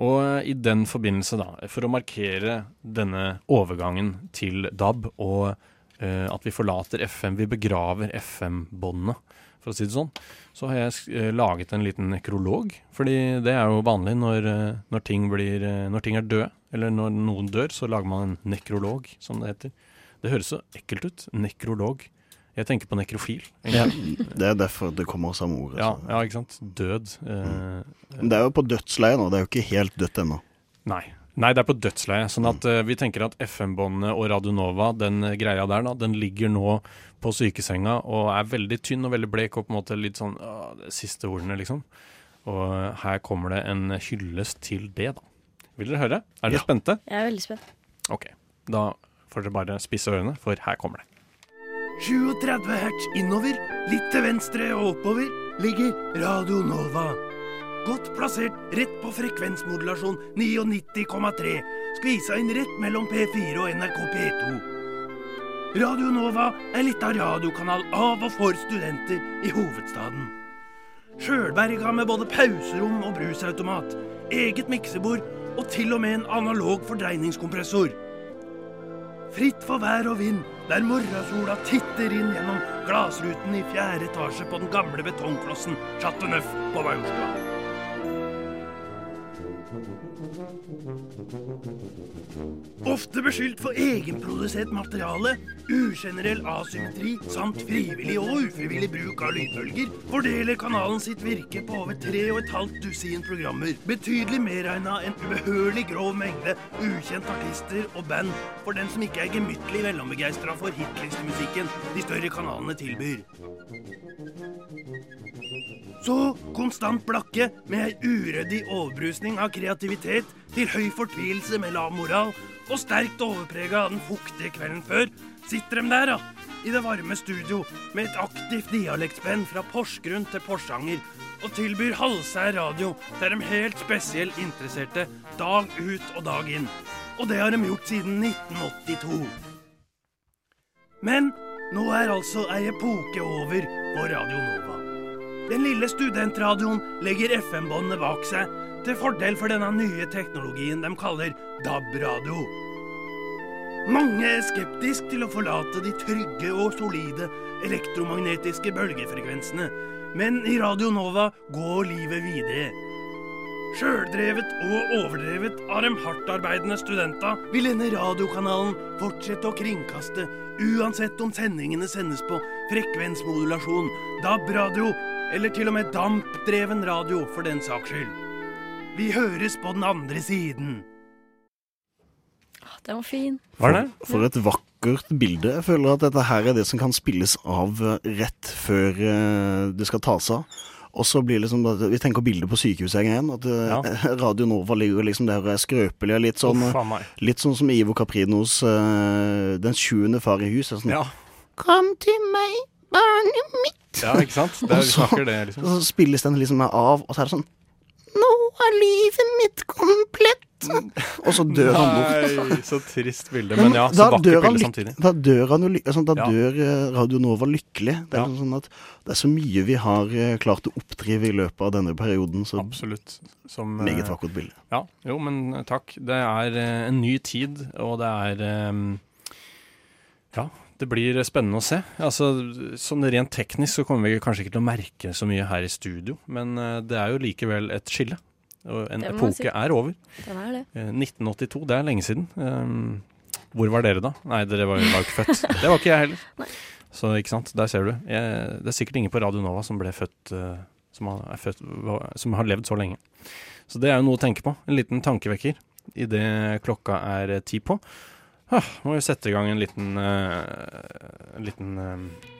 Og eh, i den forbindelse, da, for å markere denne overgangen til DAB, og eh, at vi forlater FM, vi begraver FM-båndene, for å si det sånn, så har jeg laget en liten nekrolog. Fordi det er jo vanlig når, når, ting, blir, når ting er døde, eller når noen dør, så lager man en nekrolog, som det heter. Det høres så ekkelt ut. Nekrolog. Jeg tenker på nekrofil. Ja, det er derfor det kommer samme ordet. Ja, altså. ja, ikke sant. Død. Eh, det er jo på dødsleiet nå. Det er jo ikke helt dødt ennå. Nei. Nei, det er på dødsleie. Sånn at mm. vi tenker at FM-båndene og Radionova, den eh, greia der, da, den ligger nå på sykesenga og er veldig tynn og veldig blek og på en måte litt sånn å, siste ordene, liksom. Og her kommer det en hyllest til det, da. Vil dere høre? Er dere spente? Jeg er veldig spent. Ok. Da får dere bare spisse ørene, for her kommer det. 37 hertz innover, litt til venstre og oppover. ligger Radio Nova. Godt plassert rett på frekvensmodulasjon 99,3. Skvisa inn rett mellom P4 og NRK P2. Radio Nova er litt av radiokanal av og for studenter i hovedstaden. Sjølberga med både pauserom og brusautomat, eget miksebord og til og med en analog fordreiningskompressor. Fritt for vær og vind, der morgensola titter inn gjennom glassruten i fjerde etasje på den gamle betongklossen Chateau Neuf på Majorstua. Ofte beskyldt for egenprodusert materiale, ugenerell asymmetri samt frivillig og ufrivillig bruk av lydbølger, fordeler kanalen sitt virke på over tre og et halvt dusin programmer. Betydelig medregna en ubehørlig grov mengde ukjente artister og band for den som ikke er gemyttlig velombegeistra for hitlistemusikken de større kanalene tilbyr. Så konstant blakke med ei uryddig overbrusning av kreativitet til høy fortvilelse med lav moral og sterkt overprega av den fuktige kvelden før, sitter de der, da, i det varme studio med et aktivt dialektspenn fra Porsgrunn til Porsanger og tilbyr halvsær radio til de helt spesielt interesserte dag ut og dag inn. Og det har de gjort siden 1982. Men nå er altså ei epoke over på Radio Nova. Den lille studentradioen legger FM-båndene bak seg til fordel for denne nye teknologien de kaller DAB-radio. Mange er skeptisk til å forlate de trygge og solide elektromagnetiske bølgefrekvensene, men i Radio Nova går livet videre. Sjøldrevet og overdrevet av de hardtarbeidende studenta vil denne radiokanalen fortsette å kringkaste, uansett om sendingene sendes på frekvensmodulasjon, DAB-radio eller til og med dampdreven radio, for den saks skyld. Vi høres på den andre siden. Den var fin. For, for et vakkert bilde. Jeg føler at dette her er det som kan spilles av eh, rett før eh, det skal tas av. Og så blir det liksom, Vi tenker bilde på sykehuset igjen. At ja. Radio Nova ligger liksom der og er skrøpelig. Litt sånn, Uff, litt sånn som Ivo Caprinos uh, 'Den sjuende far i hus'. er Sånn, Ja. Kom til meg, barnet mitt. Ja, ikke sant? Det er, Og så- det, liksom. Og så spilles den liksom av, og så er det sånn Nå er livet mitt komplett. Og så dør han bort. Nei, så trist bilde. Men ja, så vakkert bilde samtidig. Da dør han altså, Da Ja. dør eh, Radio Nova lykkelig. Det er, sånn at det er så mye vi har eh, klart å oppdrive i løpet av denne perioden. Så Absolutt. Som, eh, meget vakkert bilde. Ja, jo, men takk. Det er en ny tid, og det er Ja, det blir spennende å se. Altså, sånn rent teknisk så kommer vi kanskje ikke til å merke så mye her i studio, men eh, det er jo likevel et skille. Og en epoke si. er over. Er det. Eh, 1982, det er lenge siden. Um, hvor var dere da? Nei, dere var, jo ikke født. Det var ikke jeg heller. Så ikke sant, der ser du. Jeg, det er sikkert ingen på Radio Nova som ble født, uh, som, har, født som har levd så lenge. Så det er jo noe å tenke på. En liten tankevekker idet klokka er ti på. Ah, må jo sette i gang en liten uh, En liten uh,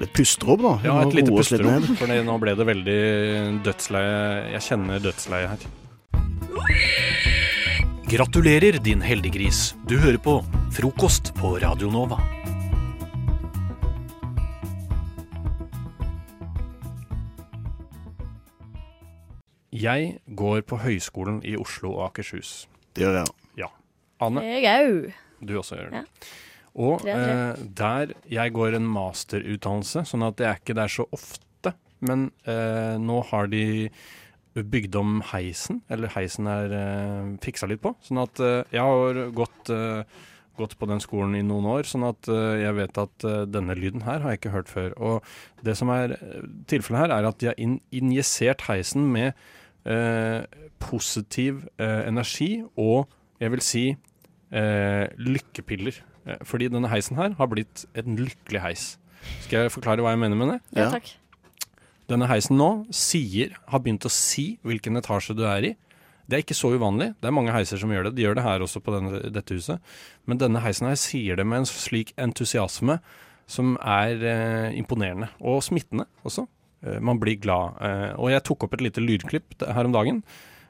Litt pusterom, da. Ja, et lite pusterom. For nå ble det veldig dødsleie. Jeg kjenner dødsleie her. Gratulerer, din heldiggris. Du hører på Frokost på Radio Nova. Jeg går på Høgskolen i Oslo og Akershus. Det gjør jeg. Ja. Anne, Jeg òg. Du også gjør det. Ja. Og eh, der jeg går en masterutdannelse, sånn at det er ikke der så ofte. Men eh, nå har de bygd om heisen, eller heisen er eh, fiksa litt på. Sånn at eh, jeg har gått, eh, gått på den skolen i noen år, sånn at eh, jeg vet at denne lyden her har jeg ikke hørt før. Og det som er tilfellet her, er at de har in injisert heisen med eh, positiv energi og jeg vil si eh, lykkepiller. Eh, Fordi denne heisen her har blitt en lykkelig heis. Skal jeg forklare hva jeg mener med det? Ja, takk. Denne heisen nå sier, har begynt å si hvilken etasje du er i. Det er ikke så uvanlig. Det er mange heiser som gjør det. De gjør det her også på denne, dette huset. Men denne heisen her sier det med en slik entusiasme som er eh, imponerende. Og smittende også. Eh, man blir glad. Eh, og jeg tok opp et lite lydklipp her om dagen.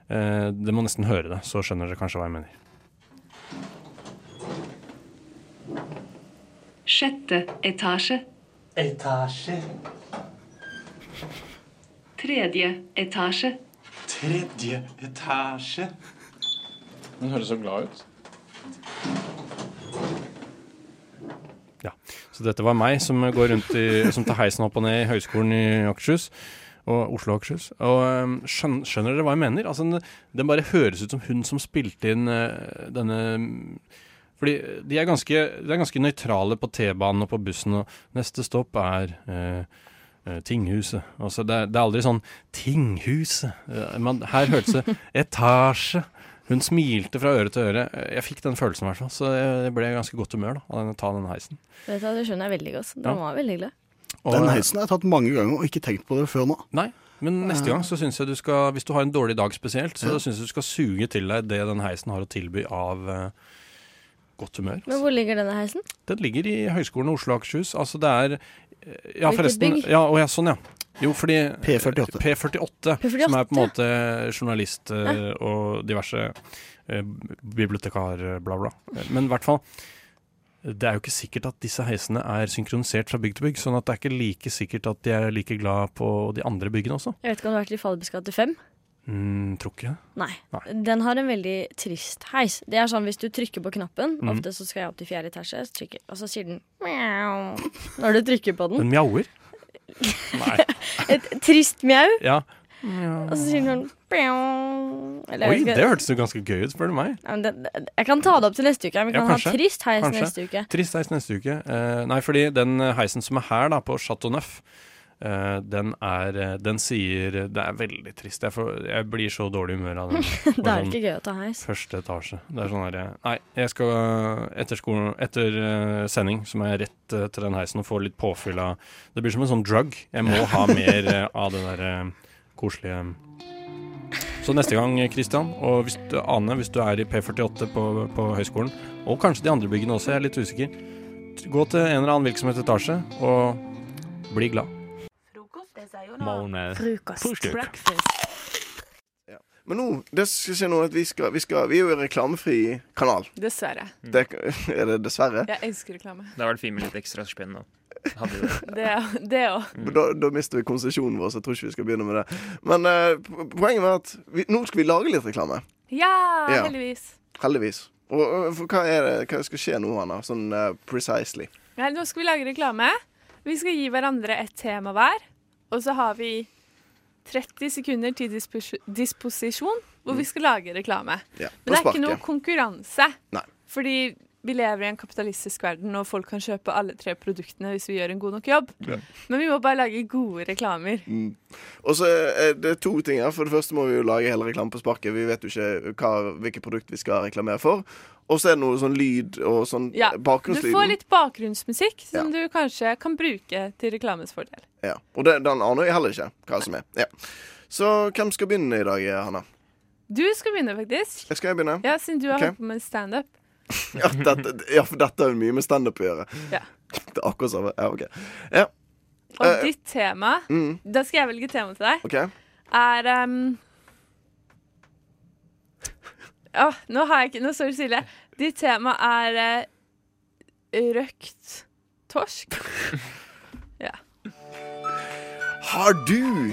Eh, dere må nesten høre det, så skjønner dere kanskje hva jeg mener. Sjette etasje. Etasje. Tredje etasje. Tredje etasje. Hun høres så glad ut. Ja, Så dette var meg som går rundt i, som tar heisen opp og ned i Høgskolen i Akershus. Og Oslo og Akershus. Og um, skjønner dere hva jeg mener? Altså, den, den bare høres ut som hun som spilte inn eh, denne Fordi de er ganske, de er ganske nøytrale på T-banen og på bussen, og neste stopp er eh, eh, Tinghuset. Altså, det, er, det er aldri sånn Tinghuset. Eh, man, her hørtes det etasje. Hun smilte fra øre til øre. Jeg fikk den følelsen, i hvert fall. Så jeg ble i ganske godt humør da, av å ta den heisen. Vet du, det skjønner jeg veldig godt. Den Ja. var veldig hyggelig. Og- Den heisen har jeg tatt mange ganger og ikke tenkt på det før nå. Nei, men neste gang så syns jeg du skal Hvis du har en dårlig dag spesielt, så Ja. syns jeg du skal suge til deg det den heisen har å tilby av eh, godt humør. Men hvor ligger denne heisen? Den ligger i Høgskolen Oslo og Akershus. Altså det er eh, Ja, forresten. Ja, og ja, sånn, ja. Jo, fordi P48. P48, P48, som er på en måte journalist eh, Ja. og diverse eh, bibliotekar, bla, bla. Men i hvert fall det er jo ikke sikkert at disse heisene er synkronisert fra bygg til bygg, sånn at det er ikke like sikkert at de er like glad på de andre byggene også. Jeg vet ikke om du har vært i Fallerbys gate 5? Mm, tror ikke det. Nei. Nei. Den har en veldig trist heis. Det er sånn hvis du trykker på knappen mm. Ofte så skal jeg opp til fjerde etasje, så trykker, og så sier den mjau når du trykker på den. Den mjauer. Nei. Et trist mjau. Ja. Og så sier den sånn Oi, det hørtes jo ganske gøy ut, spør du meg. Ja, det, Jeg kan ta det opp til neste uke. Vi kan ha trist heis Kanskje. neste uke. Trist heis neste uke. Uh, nei, fordi den heisen som er her, da, på Chateau Neuf, den er eh, Den sier Det er veldig trist. Jeg, får, jeg blir så dårlig humør av den. Det er ikke gøy å ta heis. Første etasje. Det er sånn her Nei, jeg skal etter, skolen, etter eh, sending så må jeg rett eh, til den heisen og få litt påfyll av Det blir som en sånn drug. Jeg må ha mer eh, av den der eh, koselige Så neste gang, Christian, og hvis du, Ane, hvis du er i P48 på, på høyskolen, og kanskje de andre byggene også, jeg er litt usikker, gå til en eller annen virksomhet etasje og bli glad. Frokost. Men nå, det skal skje nå at vi skal, vi skal Vi er jo en reklamefri kanal. Dessverre. Det, er det dessverre? Jeg elsker reklame. Det har vært fint med litt ekstra spenn. Hadde jo det. Det det òg. Da, da mister vi konsesjonen vår, så jeg tror ikke vi skal begynne med det. Men uh, poenget var at vi, nå skal vi lage litt reklame. Ja, Ja. heldigvis. Heldigvis. Og, og for hva er det hva skal skje nå, Hanna? Sånn uh, precisely. Ja, nå skal vi lage reklame. Vi skal gi hverandre et tema hver. Og så har vi 30 sekunder til dispos disposisjon hvor vi skal lage reklame. Ja, Men det er ikke noe konkurranse. Nei. Fordi vi lever i en kapitalistisk verden, og folk kan kjøpe alle tre produktene hvis vi gjør en god nok jobb. Ja. Men vi må bare lage gode reklamer. Mm. Og så er det to ting her. For det første må vi jo lage hele reklamen på sparket. Vi vet jo ikke hva, hvilke produkt vi skal reklamere for. Og så er det noe sånn lyd og sånn Ja, Du får litt bakgrunnsmusikk som du kanskje kan bruke til reklames fordel. Ja. Og det, den aner jeg heller ikke hva som er. Ja. Så hvem skal begynne i dag, Hanna? Du skal begynne, faktisk. Jeg skal begynne? Ja, Siden du har okay. holdt på med standup. Ja, dette, ja, for dette har jo mye med standup å gjøre. Ja. Det er akkurat samme. Ja, OK. Ja. Og uh, ditt tema, mm. da skal jeg velge tema til deg, Okay. er um... oh, nå har jeg ikke Nå står det stille. Ditt tema er eh, røkt torsk. ja. Har du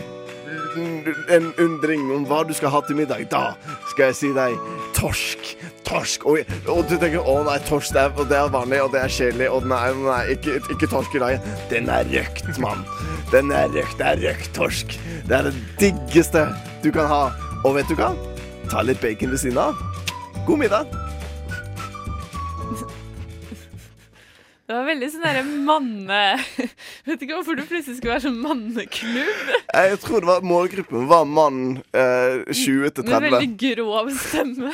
en undring om hva du skal ha til middag, da skal jeg si deg torsk. Torsk. Og, og du tenker å nei, torsk det er, det er vanlig, og det er kjedelig, og nei, nei ikke, ikke torsk i dag. Den er røkt, mann. Den er røkt. Det er røkt torsk. Det er det diggeste du kan ha. Og vet du hva? Ta litt bacon ved siden av. God middag. Det var veldig sånn derre manne... Vet ikke hvorfor du plutselig skulle være sånn manneklubb. Jeg tror det var målgruppen var mann eh, 20 til Med 30. veldig grov stemme.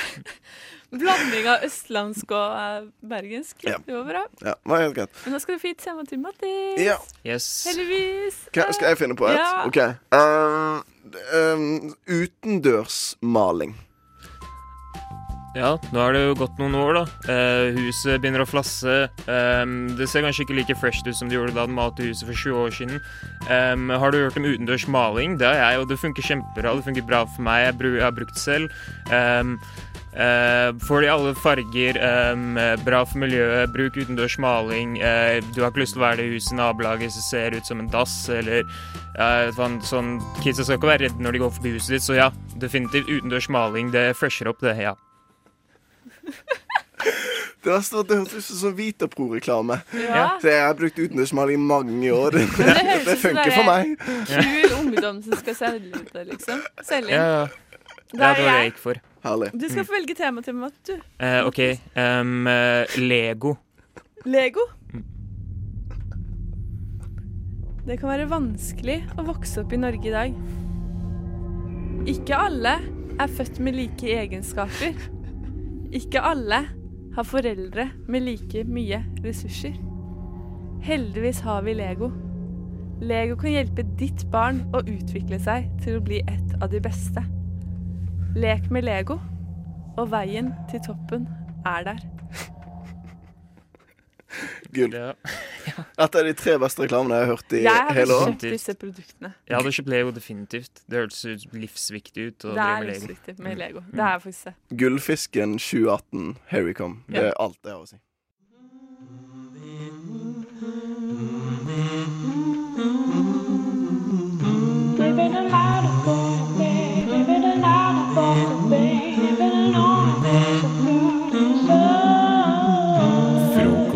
Blanding av østlandsk og eh, bergensk. Ja. Det var bra. Ja, det var helt greit. Men nå skal du få gitt tema til Mattis. Ja. Yes. Heldigvis. Hva, skal jeg finne på et? Ja. OK. Uh, um, utendørsmaling. Ja, nå har det jo gått noen år, da. Eh, huset begynner å flasse. Ehm, det ser kanskje ikke like fresh ut som det gjorde da den malte huset for 20 år siden. Ehm, har du hørt om utendørs maling? Det har jeg, og det funker kjempebra. Det funker bra for meg. Jeg, jeg har brukt det selv. Um, får de alle farger. ehm, bra for miljøet. Bruk utendørs maling. Eh, du har ikke lyst til å være det huset i nabolaget som ser ut som en dass, eller sånn, sånn Kidsa skal ikke være redde når de går forbi huset ditt, så ja, definitivt utendørs maling. Det fresher opp, det. Ja. Det verste var at det hørtes ut som sånn Vitapro-reklame. Ja. Så jeg har brukt utenriksmaling i mange år. Det, det det funker for meg. Kul ungdom som skal selge ut det, liksom. Selge inn. Ja, ja. Det er er det jeg gikk for. Herlig. Du skal få velge tema til meg, du. Eh, OK. ehm, eh, Lego. Lego. Det kan være vanskelig å vokse opp i Norge i dag. Ikke alle er født med like egenskaper. Ikke alle har foreldre med like mye ressurser. Heldigvis har vi Lego. Lego kan hjelpe ditt barn å utvikle seg til å bli et av de beste. Lek med Lego, og veien til toppen er der. Gull. Ja. Dette er de tre beste reklamene jeg har hørt i Jeg hadde hele kjøpt disse produktene. Jeg hadde kjøpt Lego definitivt. Det hørtes ut livsviktig ut. Det er livsviktig med Lego. Mm. Det er faktisk det. Gullfisken 2018, Here we come. Det er alt jeg har å si.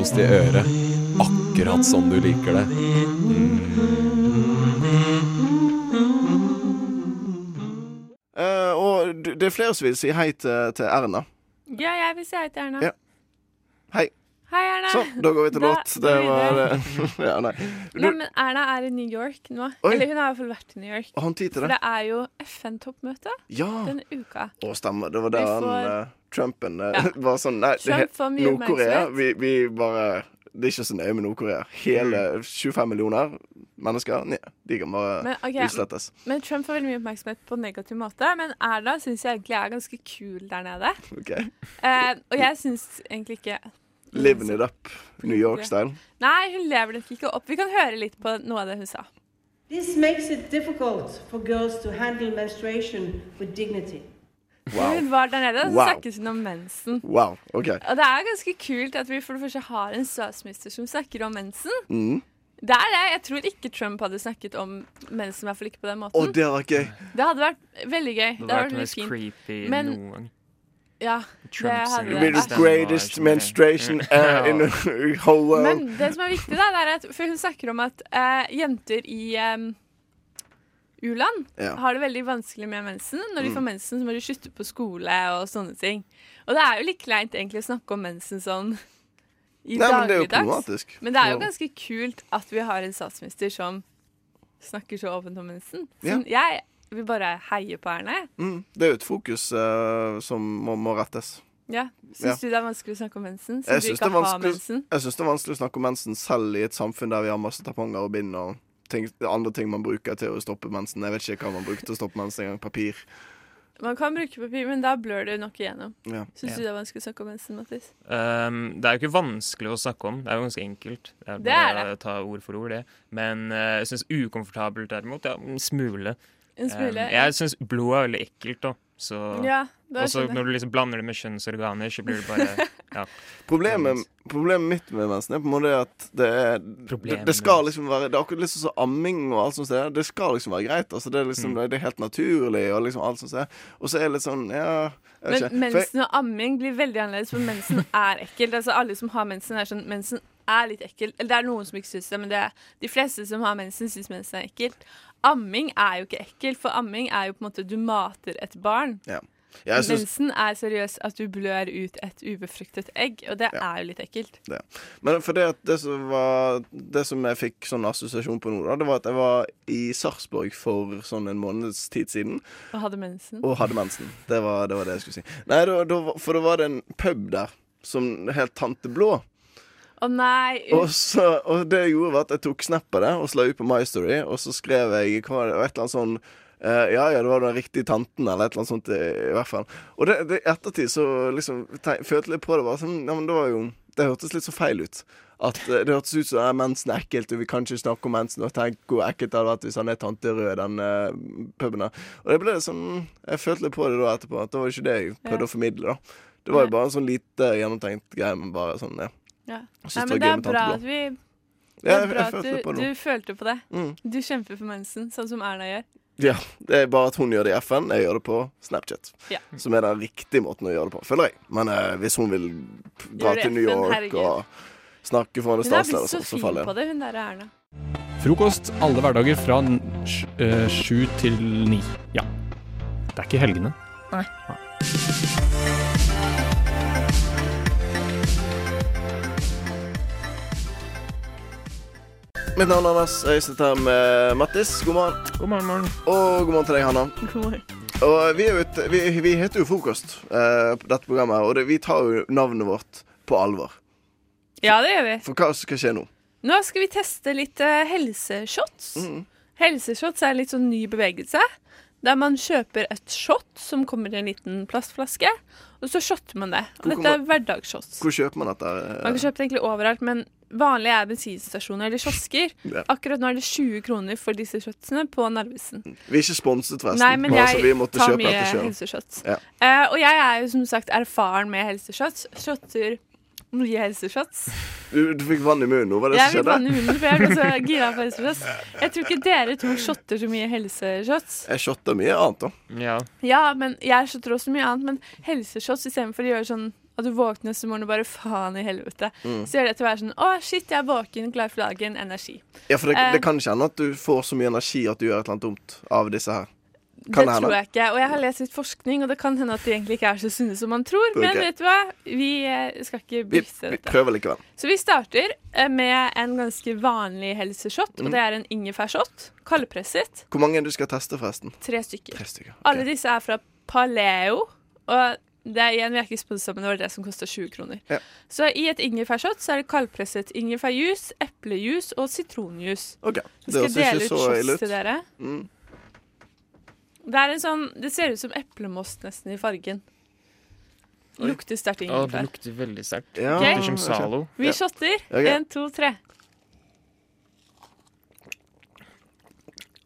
Frokost i øret. Akkurat som du liker det. Eh, og det er flere som vil si hei til, til Erna. Ja, jeg vil si hei til Erna. Ja. Hei. Erna. Så, da går vi til låt. Det var ja, nei. Du, Nei, men Erna er i New York nå. Oi. Eller hun har i hvert fall vært i New York. Og han tid til For det? det er jo FN-toppmøte Ja. denne uka. Å, stemmer. Det var der han eh, Trumpen eh, Ja. var sånn Nei, det Nord-Korea vi, vi bare Det er ikke så nøye med Nord-Korea. Hele Mm. 25 millioner mennesker, nei, de kan bare Men, okay, utslettes. men Trump får veldig mye oppmerksomhet på negativ måte. Men Erna syns jeg egentlig er ganske kul der nede. Ok. Eh, og jeg syns egentlig ikke Living it up, New York-style. Nei, hun lever det ikke opp. Vi kan høre litt på noe av det hun sa. This makes it difficult for girls to handle menstruation with dignity. Wow. Hun var der nede, og så Wow. snakket hun om mensen. Wow, OK. Og det er ganske kult at vi for det første har en statsminister som snakker om mensen. Mm. Det er det. Jeg tror ikke Trump hadde snakket om mensen, i hvert fall ikke på den måten. Å, det var gøy. Det hadde vært veldig gøy. Det Det hadde vært vært litt fint. creepy Men noen. Ja, det hadde greatest menstruation uh, in the whole world. Men det som er viktig, da, det er at For hun snakker om at uh, jenter i um, u-land Ja. har det veldig vanskelig med mensen. Når de Mm. får mensen, så må de slutte på skole og sånne ting. Og det er jo litt kleint egentlig å snakke om mensen sånn i Nei, dagligdags. Men det er jo ganske kult at vi har en statsminister som snakker så åpent om mensen. Ja. Jeg vil bare heier på Erne. Mm. Det er jo et fokus uh, som må, må rettes. Ja. Syns Ja. du det er vanskelig å snakke om mensen? Jeg syns mensen? jeg det er vanskelig å snakke om mensen selv i et samfunn der vi har masse tamponger og bind og ting, andre ting man bruker til å stoppe mensen. Jeg vet ikke hva man bruker til å stoppe mensen engang. Papir. Man kan bruke papir, men da blør det nok igjennom. Ja. Syns Ja. du det er vanskelig å snakke om mensen, Mattis? Um, det er jo ikke vanskelig å snakke om. Det er jo ganske enkelt. Det er Det er det. å ta ord for ord, det. Men uh, jeg syns ukomfortabelt derimot, ja, en smule. En smule, Um, jeg syns blod er veldig ekkelt, da. Så Ja, Og så når du liksom blander det med kjønnsorganer, så blir det bare ja. Problemet, problemet mitt med mensen er på en måte at det, er, det, det skal liksom være Det er akkurat liksom som amming og alt sånt. Det skal liksom være greit. Altså, det, er liksom, Mm. det er helt naturlig og liksom alt sånt. Og så er det litt sånn Ja, Men ikke. Mensen og amming blir veldig annerledes, for mensen er ekkelt. Altså Alle som har mensen, er sånn Mensen er litt ekkelt. Eller det er noen som ikke syns det, men det er, de fleste som har mensen, syns mensen er ekkelt. Amming er jo ikke ekkelt, for amming er jo på en måte Du mater et barn. Ja. Jeg synes- mensen er seriøst at du blør ut et ubefruktet egg, og det er jo litt ekkelt. det. Men for det, at det som var Det som jeg fikk sånn assosiasjon på nå, da, det var at jeg var i Sarpsborg for sånn en måneds tid siden Og hadde mensen. og hadde mensen. Det var det, var det jeg skulle si. Nei, da, da, for da var det en pub der som het Tante Blå. Å nei! Og, så, og det jeg gjorde, var at jeg tok snap av det og sla ut på My Story, og så skrev jeg hva var det, et eller annet sånn Uh, ja, ja, det var den riktige tanten, eller et eller annet sånt, i, hvert fall. Og det, det, ettertid så liksom te- følte jeg på det. Bare sånn, ja, men det var jo Det hørtes litt så feil ut. At uh, Det hørtes ut som ja, mensen er ekkelt, og vi kan ikke snakke om mensen. Og tenk hvor ekkelt det hadde vært hvis han er tante Rød, den uh, puben der. Og det ble sånn Jeg følte litt på det da etterpå, at det var ikke det jeg prøvde Ja. å formidle, da. Det var jo bare en sånn lite gjennomtenkt greie, men bare sånn, ja. Ja. Nei, men det er bra at vi det er bra at du, du følte på det. Mm. Du kjemper for mensen, sånn som Erna gjør. Ja, Det er bare at hun gjør det i FN, jeg gjør det på Snapchat. Ja. Som er den riktige måten å gjøre det på, føler jeg. Men eh, hvis hun vil dra til New York herregud. og snakke foran en Hun så faller blitt så er blitt så fin på det, hun der Erna. Frokost alle hverdager fra eh, sju til ni. Ja. Det er ikke helgene. Nei. Nei. Mitt navn er Anders. Jeg sitter her med Mattis. God morgen. God morgen, morgen. Og god morgen til deg, Hanna. God morgen. Og vi, er jo vi, vi heter jo Frokost, uh, på dette programmet, og det, vi tar jo navnet vårt på alvor. Ja, det gjør vi. For hva skal skje nå? Nå skal vi teste litt uh, helseshots. Mm. Helseshots er en litt sånn ny bevegelse. Der man kjøper et shot som kommer i en liten plastflaske, og så shotter man det. Og dette er hverdagsshots. Hvor kjøper man dette? eh? Man kan kjøpe det egentlig overalt, men vanlig er bensinstasjoner eller kiosker. Ja. Akkurat nå er det 20 kroner for disse shotsene på Narvesen. Vi er ikke sponset, forresten. Nei, men bare vi jeg måtte tar kjøpe mye helseshots. Ja. Uh, og jeg er jo som sagt erfaren med helseshots. Shotter mye helseshots. Du, du fikk vann i munnen nå, var det Jeg som fikk vann i skjedde? munnen, for jeg ble så gira på helseshots. Jeg tror ikke dere to shotter så mye helseshots. Jeg shotter mye annet, da. Ja. Ja, men jeg shotter også mye annet. Men helseshots istedenfor å gjøre sånn at du våkner neste morgen og bare faen i helvete, Mm. så gjør det til å være sånn Å, shit, jeg er våken, klar for dagen, energi. Ja, for det, Eh, det kan ikke hende at du får så mye energi at du gjør et eller annet dumt av disse her. Det Kan det hende? tror jeg ikke. Og jeg har lest litt forskning, og det kan hende at de egentlig ikke er så sunne som man tror. Men vet du hva? Vi eh, skal ikke Vi, dette. vi prøver likevel. Så vi starter eh, med en ganske vanlig helseshot, Mm. og det er en ingefærshot. Kaldpresset. Hvor mange er det du skal teste, forresten? Tre stykker. Tre stykker. Alle disse er fra Paleo. Og det er igjen, vi er ikke sponsa, men det var det som kosta 20 kroner. Ja. Så i et ingefærshot så er det kaldpresset ingefærjuice, eplejus og sitronjuice. Ok, Vi Det skal dele ut shots til dere. Mm. Det er en sånn Det ser ut som eplemost nesten i fargen. Lukter sterkt Å, det lukter veldig sterkt. Ja, okay. Lukter som Zalo. Vi shotter. Én, to, tre.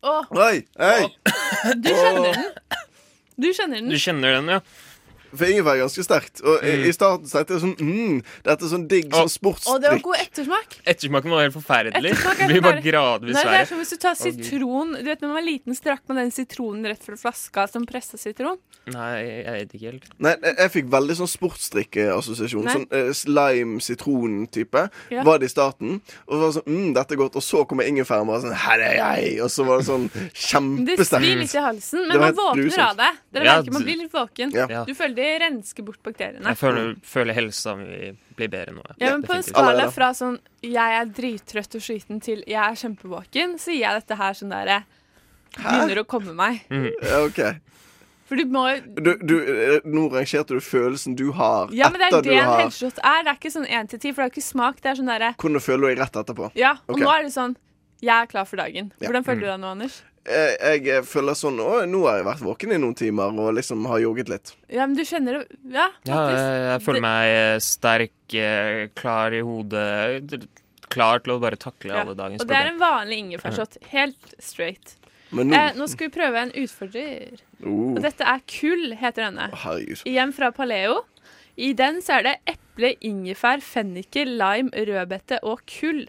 Å, Oi! Hei! du kjenner den. Du kjenner den. Du kjenner den, ja? For ingefær er ganske sterkt. Og i, Mm. i starten tenkte jeg sånn mm, Dette er sånn digg sånn Og det var sportsdrikk. god ettersmak. Ettersmaken var helt forferdelig. Ettersmak Det blir bare gradvis Nei, det er verre. som hvis du tar sitron Du vet Når man var liten, så drakk man den sitronen rett fra flaska som pressa sitron. Nei, jeg vet ikke helt. Nei, jeg, jeg fikk veldig sånn sportsdrikkeassosiasjon. Nei. Sånn eh, slime-sitron-type. Ja. Var det i starten. Og så var det sånn mm, dette er godt. Og så kommer ingefæren bare sånn her er jeg. Og så var det sånn Det svir kjempesterkt. litt i halsen, Det men var man helt våkner grusomt. av det. Dere Ja, merker Man blir litt våken. Ja. Du føler det rensker bort bakteriene. Jeg føler, føler helsa mi blir bedre nå. Ja, men På en skala fra sånn 'jeg er drittrøtt og sliten' til 'jeg er kjempevåken', så gir jeg dette her sånn derre Begynner å komme meg. Mm. Ja, OK. For du må Du, du, eh, nå rangerte du følelsen du har Ja, men det etter er du det en headshot er. Det er ikke sånn én til ti, for det er ikke smak. Det er sånn derre Kunne føler du deg rett etterpå? Ja, og okay. nå er det sånn 'jeg er klar for dagen'. Ja. Hvordan føler du Mm. deg nå, Anders? Jeg, jeg eh, føler sånn Å, nå har jeg vært våken i noen timer og liksom har jogget litt. Ja, men du kjenner det Ja, Ja, faktisk. jeg, jeg føler Det- meg eh, sterk, eh, klar i hodet. Klar til å bare takle Ja, alle dagens Og det er en vanlig ingefærshot. Helt straight. Men nå Eh, nå skal vi prøve en utfordrer. Oh. Og dette er Kull, heter denne. Herregud. Igjen fra Paleo. I den så er det eple, ingefær, fenniker, lime, rødbete og kull.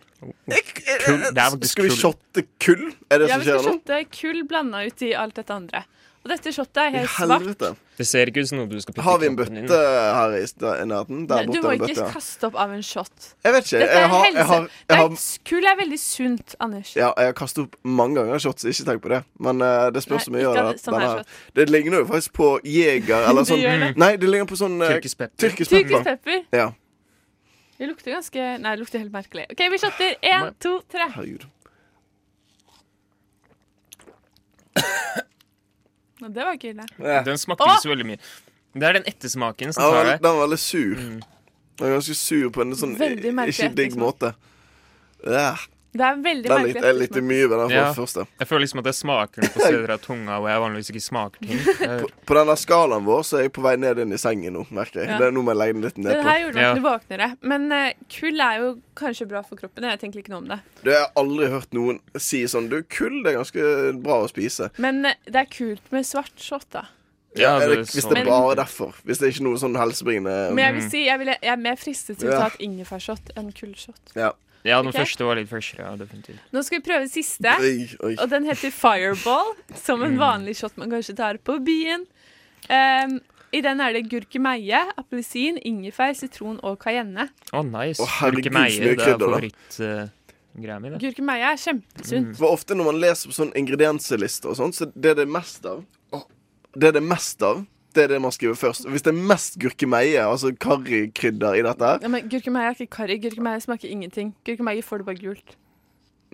Kull. Skal vi shotte kull? Er det Ja, som vi skal shotte kull blanda ut i alt dette andre. Og dette shotet er helt svart. Det ser ikke ut som noe du skal putte Har vi en bøtte her i nærheten? Der borte Du må ikke bøtte. ja. kaste opp av en shot. Jeg vet ikke. Dette Jeg er har, helse. jeg har, jeg er, har, kull er veldig sunt, Anders. ja, jeg har kastet opp mange ganger shots, ikke tenk på det. Men uh, det spørs så mye av det. sånn her. Det ligner jo faktisk på Jeger eller sånn det. Nei, det ligner på sånn uh, Tyrkisk pepper. Tyrkisk pepper. Ja. Det lukter ganske Nei, det lukter helt merkelig. OK, vi shotter. Én, to, tre. Herregud. Nå, Det var ikke ille. Den smakte ikke så veldig mye. Det er den ettersmaken Den som var, tar deg. den var veldig sur. Den var ganske sur på en sånn Veldig merkelig ikke digg ettersmak. måte. Ja. Det er veldig Det er litt, merkelig. er litt mye ved den Ja. første. Jeg føler liksom at jeg smaker på steder av tunga hvor jeg vanligvis ikke smaker ting. På, på denne skalaen vår så er jeg på vei ned inn i sengen nå, merker jeg. Ja. Det er noe med å legge den litt ned på. Det her gjorde du våkner våknere. Men uh, kull er jo kanskje bra for kroppen. Jeg tenker ikke noe om det. Du har aldri hørt noen si sånn Du, kull det er ganske bra å spise. Men uh, det er kult med svart shot, da. Ja, det, det er hvis det er bare derfor. Hvis det er ikke noe sånn helsebringende Men jeg vil si jeg, vil, jeg er mer fristet til å ta et ingefærshot enn kullshot. Ja. Ja, den okay. første var litt freshere, ja, definitivt. Nå skal vi prøve siste, Oi, oi. og den heter Fireball. Som en Mm. vanlig shot man kanskje tar på byen. Um, I den er det gurkemeie, appelsin, ingefær, sitron og cayenne. Å, nice. Oh, Gurkemeie, det er favorittgreia mi. Gurkemeie er kjempesunt. For ofte når man leser på sånn ingredienslister og sånn, så det er det mest av Det er det mest av. Det er det man skriver først. Hvis det er mest gurkemeie, altså karrikrydder i dette her Ja, men Gurkemeie er ikke karri. Gurkemeie smaker ingenting. Gurkemeie får du bare gult.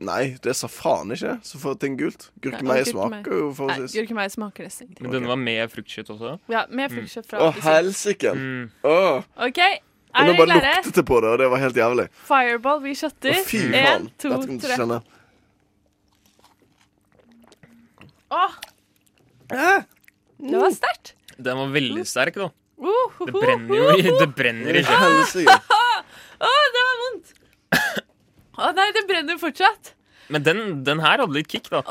Nei, det er safran, ikke? Så får ting gult. Gurkemeie smaker jo Nei, forholdsvis gurkemeie smaker nesten ingenting. Men denne var med fruktkjøtt også? Ja, med fruktkjøtt fra Å, appelsin. helsike! Mm. Oh. OK, Og klare? nå bare luktet det på det, og det var helt jævlig. Fireball, vi shotter. Å, fy faen. Én, to, Dette kan du tre. kjenne. Åh! Det var sterkt. Den var veldig sterk, da. Det brenner jo i Det brenner i kjeften. Å, det var vondt! Å nei, det brenner fortsatt. Men den, den her hadde litt kick, da.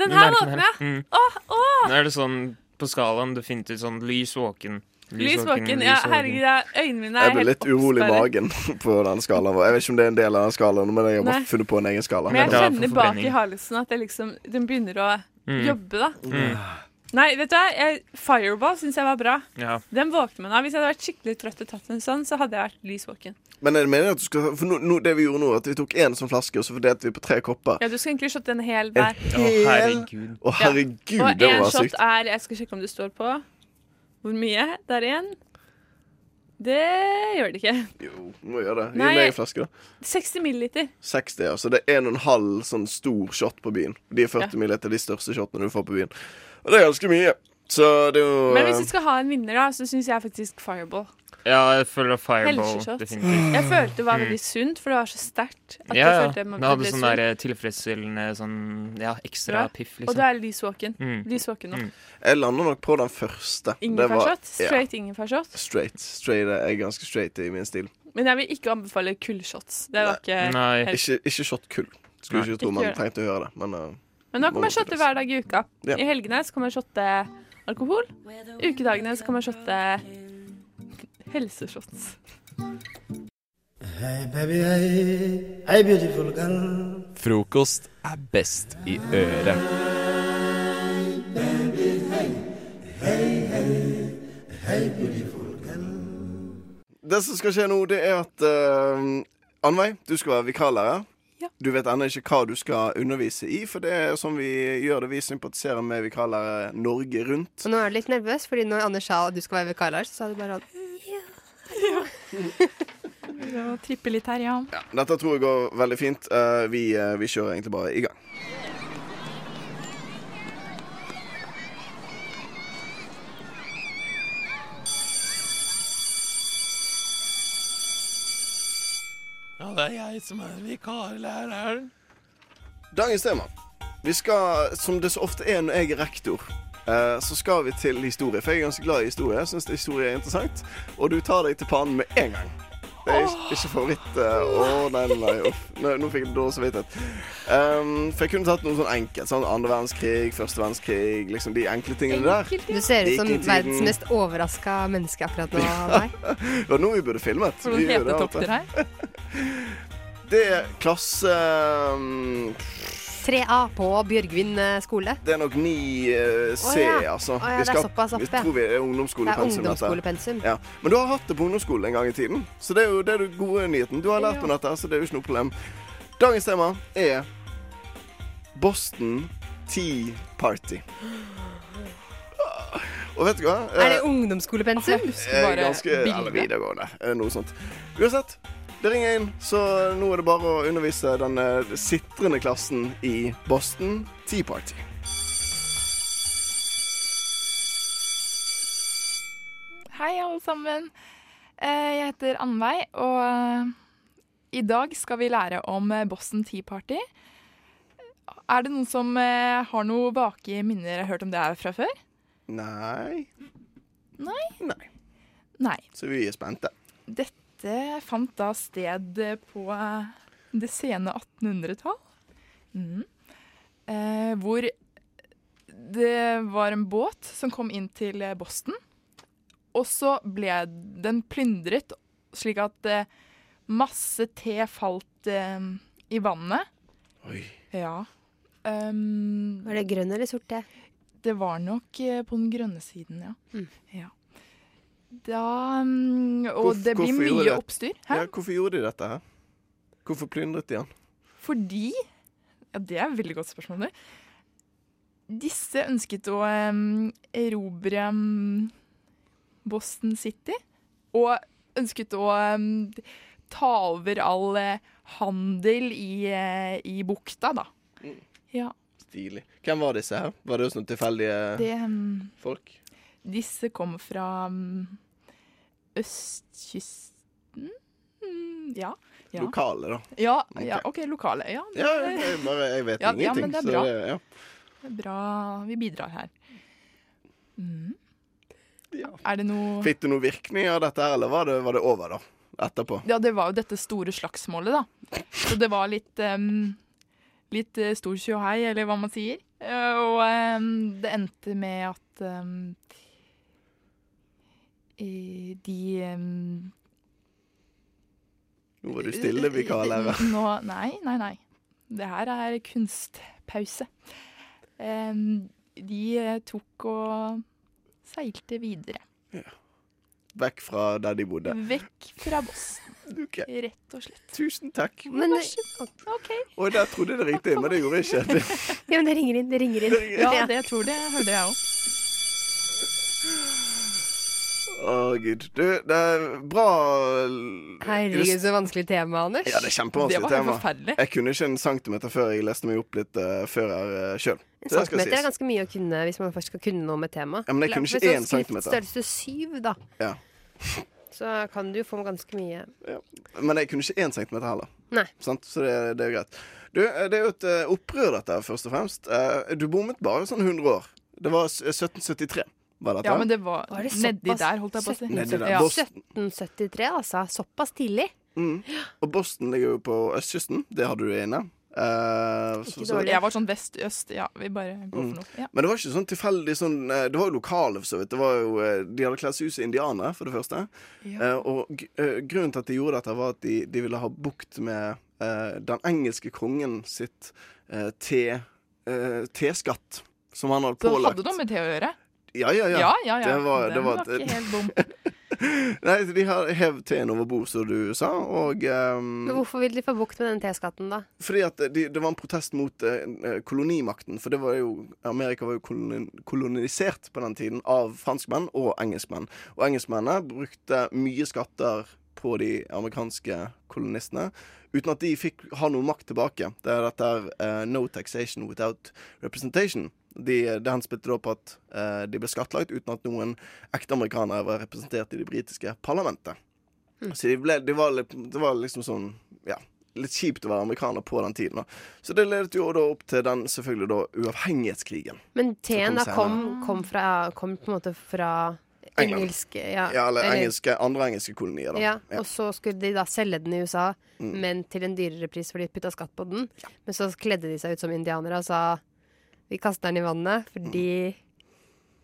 Den her våkner jeg. Mm. Åh, åh! Nå er det sånn på skalaen du finner ut sånn lys våken. Lys våken. Ja, herregud, øynene mine er Jeg ble litt urolig i magen på den skalaen. Jeg vet ikke om det er en del av den skalaen, men jeg har bare funnet på en egen skala. Men jeg kjenner bak i halsen at det liksom, den begynner å Mm. jobbe, da. Mm. Nei, vet du hva? Jeg, Fireball syns jeg var bra. Ja. Den våkner man av. Hvis jeg hadde vært skikkelig trøtt og tatt en sånn, så hadde jeg vært lys våken. Men er det meningen at du skal For no, no, det vi gjorde nå, at vi tok én sånn flaske, og så fordelte vi på tre kopper. Ja, du skal egentlig shotte en hel En hver. hel herregud. Å, herregud, Og det én var shot er Jeg skal sjekke om du står på hvor mye det er igjen. Det gjør det ikke. Jo, må gjøre det. Gi meg en flaske, da. 60 milliliter. 60, ja. Så det er en og en halv sånn stor shot på byen. De 40 Ja. milliliter, de største shotene du får på byen. Og det er ganske mye. Så det er jo Men hvis vi skal ha en vinner, da, så syns jeg faktisk Fireball. Ja, jeg føler Fireball Helseshot. definitivt. Jeg følte det var veldig sunt, for det var så sterkt. at Ja, jeg ja. følte Det hadde sånn der tilfredsstillende sånn Ja, ekstra Ja. piff, Og da er det våken. Mm. Våken nå. Mm. Jeg lander nok på den første. Ingefærshot? Straight ja, Straight ingefærshot. straight. Straight er jeg ganske straight i min stil. Men jeg vil ikke anbefale kullshots. Det var ikke Nei. helt Ikke, ikke shot kull. Skulle Nei. ikke tro man trengte å høre det, men uh, Men nå kan man shotte hver dag i uka. Ja. I helgene så kan man shotte alkohol. Ukedagene så kan man shotte helseshots. Hey baby, hey, hey beautiful girl. Frokost er best i øret. Baby, hey, hey, hey, hey beautiful girl. Det som skal skje nå, det er at uh, Anveig, du skal være vikarlærer. Du vet ennå ikke hva du skal undervise i, for det er sånn vi gjør det. Vi sympatiserer med vikarlærere Norge rundt. Og nå er du litt nervøs, fordi når Anders sa at du skal være vikarlærer, så sa du bare Ja, trippe litt her, ja. Dette tror jeg går veldig fint. Eh, vi, eh, vi kjører egentlig bare i gang. Det er jeg som er vikarlæreren. Dagens tema. Vi skal, som det så ofte er når jeg er rektor, eh, så skal vi til historie. For jeg er ganske glad i historie. Jeg syns historie er interessant. Og du tar deg til pannen med en gang. Det er ikke, favoritt Å, oh, nei, nei, nei. Uff. Nå, nå fikk jeg dårlig samvittighet. Um, for jeg kunne tatt noe sånn enkelt. Sånn andre verdenskrig, første verdenskrig. Liksom de enkle tingene der. Du ser ut som verdens mest overraska menneske akkurat nå. Det var noe vi burde filmet. For noen til. hetetotter her. Det er klasse um, 3A på Bjørgvin eh, skole. Det er nok 9C, Å ja. altså. Oh, ja, Vi det er såpass opp, Vi tror vi er ungdomsskolepensum. Det er ungdomsskolepensum. Ja. Men du har hatt det på ungdomsskolen en gang i tiden, så det er jo det er den gode nyheten. Du har lært om dette, så det er jo ikke noe problem. Dagens tema er Boston Tea Party. Og vet du hva? Er det ungdomsskolepensum? Bare ganske, eller videregående. eh, Noe sånt. Uansett, det ringer inn, så nå er det bare å undervise den eh, sitrende klassen i Boston Tea Party. Hei, alle sammen. Eh, Jeg heter Annveig, og I dag skal vi lære om eh, Boston Tea Party. Er det noen som eh, har noe vake minner hørt om det her fra før? Nei. Nei? Nei. Nei. Så vi er spente. Dette fant da sted på eh, det sene 1800-tall. Mm. Eh, hvor det var en båt som kom inn til eh, Boston. Og så ble den plyndret, slik at eh, masse te falt eh, i vannet. Oi. Ja. Um, Var det grønn eller sort te? Det var nok eh, på den grønne siden, ja. Mm. ja. Da um, Og Hvorf- det blir mye det? oppstyr. Ja, hvorfor gjorde de dette her? Hvorfor plyndret de han? Fordi Ja, det er et veldig godt spørsmål. det. Disse ønsket å um, erobre um, Boston City. Og ønsket å ta over all uh, handel i, uh, i bukta, da. Mm. Ja. Stilig. Hvem var disse her? Var det sånne tilfeldige Det folk? Disse kom fra um, østkysten Mm, Ja. ja. Lokale, da. Ja, ja, OK, lokale. Ja, det, Ja, jeg, bare, jeg vet Ja, ja, men det er bra. det- ja. det er bra vi bidrar her. Mm. Er det noe Fikk det noen virkning av dette, her, eller var det, var det over, da? Etterpå? Ja, det var jo dette store slagsmålet, da. Så det var litt um, Litt eh, stor tjohei, eller hva man sier. Eh, og um, det endte med at um, de um, Nå var du stille, vikarlærer. Nå, nei, nei, nei. Det her er kunstpause. De eh, tok og seilte videre. Vekk fra der de bodde. Vekk fra Boston, Okay. rett og slett. Tusen takk. Men, Vær okay. Og der trodde jeg det ringte inn, men det gjorde jeg ikke. ja, men det ringer inn. Det ringer inn. Ja, det tror det hørte jeg òg. Å, gud. Du, det er bra Herregud, så vanskelig tema, Anders. Ja, det er kjempevanskelig Det var tema. forferdelig. Jeg kunne ikke en centimeter før jeg leste meg opp litt uh, før her uh, sjøl. En centimeter er ganske mye å kunne hvis man først skal kunne noe med tema. Ja, men jeg kunne ikke én centimeter. Størrelse syv, da, Ja. så kan du få ganske mye. Men jeg kunne ikke én centimeter heller. Nei. Sant? Så det, det er jo greit. Du, eh, det er jo et eh, opprør, dette, først og fremst. Du bommet bare sånn 100 år. Det var 1773. Var det Ja, men det var Var det nedi der, holdt jeg på å si. Nedi der. Ja. Boston. 1773, altså. Såpass tidlig. Mm. Og Boston ligger jo på østkysten. Det hadde du inne. Uh, så- så- Jeg var sånn vest-øst. Ja, vi bare går Mm. for noe. Ja. Men det var ikke sånn tilfeldig sånn eh, Det var jo lokale, for så vidt. Det var jo, eh, de hadde kledd seg ut som indianere, for det første. Ja. Uh, og eh, grunnen til at de gjorde dette, var at de, de ville ha bukt med eh, den engelske kongen sitt eh, te, eh, teskatt. Som han hadde pålagt. Så hadde noe med te å gjøre? Ja, ja, ja. Ja, ja, ja. Det var, Den det var, var ikke helt bom. Nei, de har hevd teen over bord, som du sa, og um, Men hvorfor vil de få bukt med den teskatten, da? Fordi at de, det var en protest mot uh, kolonimakten. For det var jo, Amerika var jo koloni, kolonisert på den tiden av franskmenn og engelskmenn. Og engelskmennene brukte mye skatter på de amerikanske kolonistene uten at de fikk ha noe makt tilbake. Det er dette eh, no taxation without representation. De, det henspilte da på at eh, de ble skattlagt uten at noen ekte amerikanere var representert i det britiske parlamentet. Så de ble, de var det var liksom sånn Ja, litt kjipt å være amerikaner på den tiden. da Så det ledet jo da opp til den selvfølgelig da uavhengighetskrigen. Men teen da kom, kom, fra, kom på en måte fra engelske ja, Ja, eller eller- engelske, andre engelske kolonier. da Ja, og så skulle de da selge den i USA, Mm. men til en dyrere pris fordi de putta skatt på den. Men så kledde de seg ut som indianere og sa vi kaster den i vannet fordi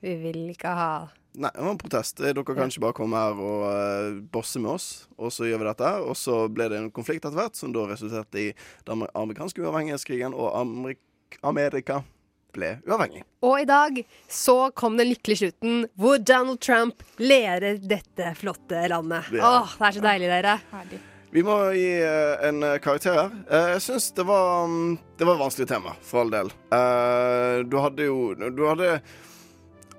vi vil ikke ha Nei, det var en protest. Dere kan ikke bare komme her og uh, bosse med oss, og så gjør vi dette. Og så ble det en konflikt etter hvert, som da resulterte i den amerikanske uavhengighetskrigen, og Amerik Amerika ble uavhengig. Og i dag så kom den lykkelige slutten hvor Donald Trump leder dette flotte landet. Ja. Åh, det er så deilig, dere. Vi må gi eh, en eh, karakter her. Eh, jeg syns det var mm, Det var et vanskelig tema, for all del. Eh, du hadde jo Du hadde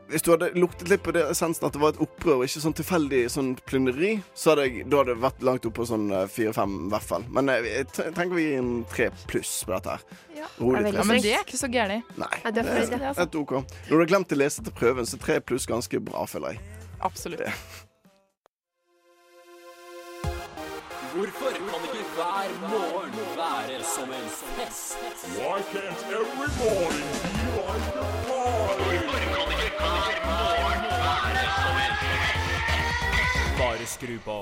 Hvis du hadde luktet litt på det essensen at det var et opprør, og ikke sånn tilfeldig sånn plyndreri, så hadde jeg, da hadde det vært langt opp på sånn fire-fem, i hvert fall. Men jeg t- tenker vi gir en tre pluss på dette her. Ja. Rolig Ja, men det er ikke så gærent. Nei, Ja, det er det helt OK. Når du har glemt å lese til prøven, så tre pluss ganske bra, føler jeg. Absolutt. Hvorfor kan ikke hver morgen være som en fest? Why can't every morning be like a party? Hvorfor kan ikke hver morgen være som en fest? Bare skru på.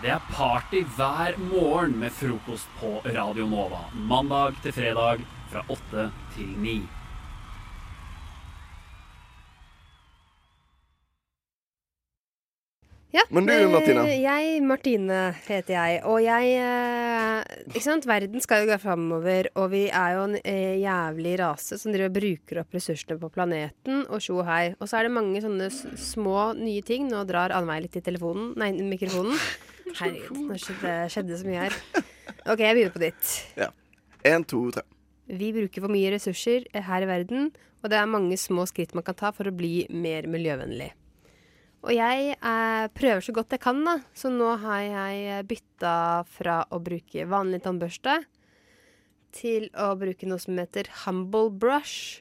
Det er party hver morgen med frokost på Radio Nova. Mandag til fredag fra åtte til ni. Ja, Men du, eh, Martine? Jeg, Martine heter jeg. Og jeg eh, Ikke sant, verden skal jo gå framover, og vi er jo en eh, jævlig rase som driver og bruker opp ressursene på planeten, og tjo og hei. Og så er det mange sånne små, nye ting. Nå drar Annveig litt i telefonen, nei, mikrofonen. Herregud, nå skjedde, skjedde så mye her. OK, jeg begynner på nytt. Ja. Én, to, tre. Vi bruker for mye ressurser her i verden, og det er mange små skritt man kan ta for å bli mer miljøvennlig. Og jeg eh, prøver så godt jeg kan, da. Så nå har jeg bytta fra å bruke vanlig tannbørste til å bruke noe som heter Humble Brush.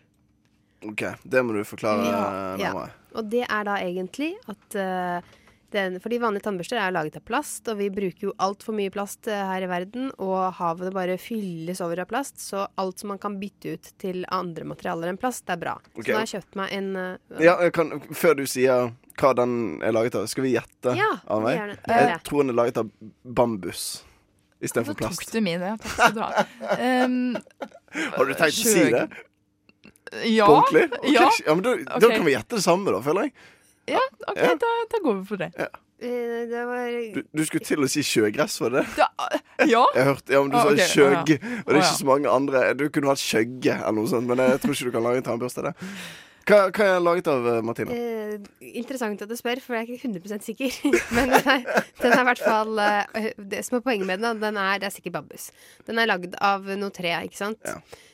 OK, det må du forklare Ja, nærmere. Og det er da egentlig at eh, den, Fordi vanlige tannbørster er laget av plast, og vi bruker jo altfor mye plast eh, her i verden, og havet bare fylles over av plast, så alt som man kan bytte ut til andre materialer enn plast, det er bra. Okay. Så nå har jeg kjøpt meg en uh, Ja, kan, Før du sier hva den er laget av, skal vi gjette? Ja, av meg? gjerne. Jeg tror den er laget av bambus istedenfor Så tok plast. du mine. Takk skal du ha. Um, Har du tenkt å si det? Ja. På ordentlig? Ok, Ja. ja men da, da kan vi gjette det samme, da, føler jeg. Ja, OK, Ja. Da, da går vi for det. Eh, Det var Du, du skulle til å si sjøgress, var det? Ja. Jeg hørte, ja, men Du Ah, sa ok. skjøgg, Å, ja. og det er Å, ikke så mange andre Du kunne hatt skjøgge eller noe sånt, men jeg tror ikke du kan lage en tannbørste av det. Hva, hva er den laget av, eh, Martine? Eh, interessant at du spør, for jeg er ikke 100 sikker. Men den er, den er i hvert fall eh, Det som er poenget med den, den er, det er sikkert bambus. Den er lagd av noe tre, ikke sant?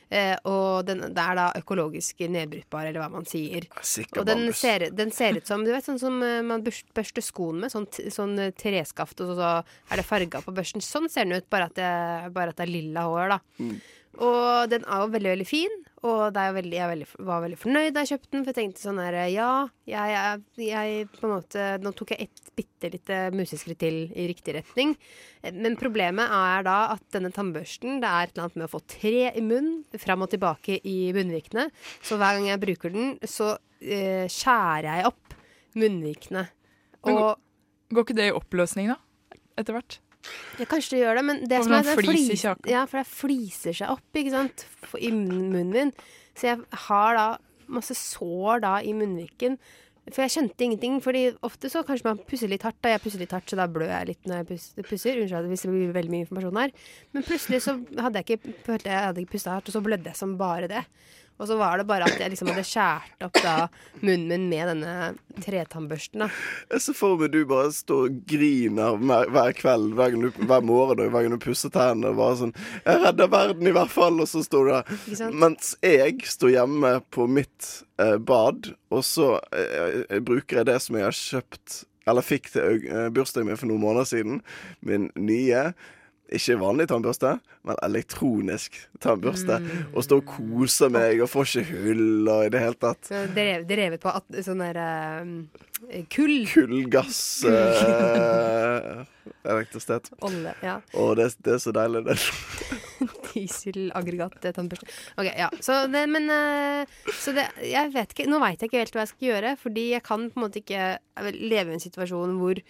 Eh, og den, det er da økologisk nedbrytbar, eller hva man sier. Sikker, Og den ser, den ser ut som du vet, sånn som eh, man børster skoen med. Sånn, sånn eh, treskaft, og så, så er det farga på børsten. Sånn ser den ut, bare at det, bare at det er lilla hår, da. Mm. Og den er jo veldig, veldig fin. Og det veldig, jeg veldig, var veldig fornøyd da jeg kjøpte den, for jeg tenkte sånn her Ja, jeg, jeg, jeg på en måte Nå tok jeg et bitte lite museskritt til i riktig retning. Men problemet er da at denne tannbørsten Det er et eller annet med å få tre i munnen, fram og tilbake i munnvikene. Så hver gang jeg bruker den, så eh, skjærer jeg opp munnvikene. Men går, Går ikke det i oppløsning, da? Etter hvert? Ja, kanskje det gjør det, men det som er det flis? Ja, for det fliser seg opp, ikke sant, i munnen min. Så jeg har da masse sår da i munnviken. For jeg skjønte ingenting, fordi ofte så kanskje man pusser litt hardt, da jeg pusser litt hardt, så da blør jeg litt når jeg pusser. Unnskyld hvis det blir veldig mye informasjon her. Men plutselig så hadde jeg ikke, jeg hadde ikke pusta hardt, og så blødde jeg som bare det. Og så var det bare at jeg liksom hadde skjært opp da munnen min med denne tretannbørsten, da. Jeg ser for meg du bare står og griner hver, kveld, hver, hver morgen og hver gang du pusser tennene. og Bare sånn 'Jeg redder verden, i hvert fall.' Og så står du der. Mens jeg står hjemme på mitt eh, bad, og så eh, bruker jeg det som jeg har kjøpt Eller fikk til eh, bursdagen min for noen måneder siden. Min nye ikke vanlig tannbørste, men elektronisk tannbørste. Mm. Og står og koser meg og får ikke hull og i det hele tatt. Så drev, drevet på at, sånn der uh, kull. Kullgass Uh, elektrisitet. Olje, ja. Og det, det er så deilig, det. Dieselaggregat eh, tannbørste. Ok, ja. Så det, men uh, Så det Jeg vet ikke Nå veit jeg ikke helt hva jeg skal gjøre, fordi jeg kan på en måte ikke leve i en situasjon hvor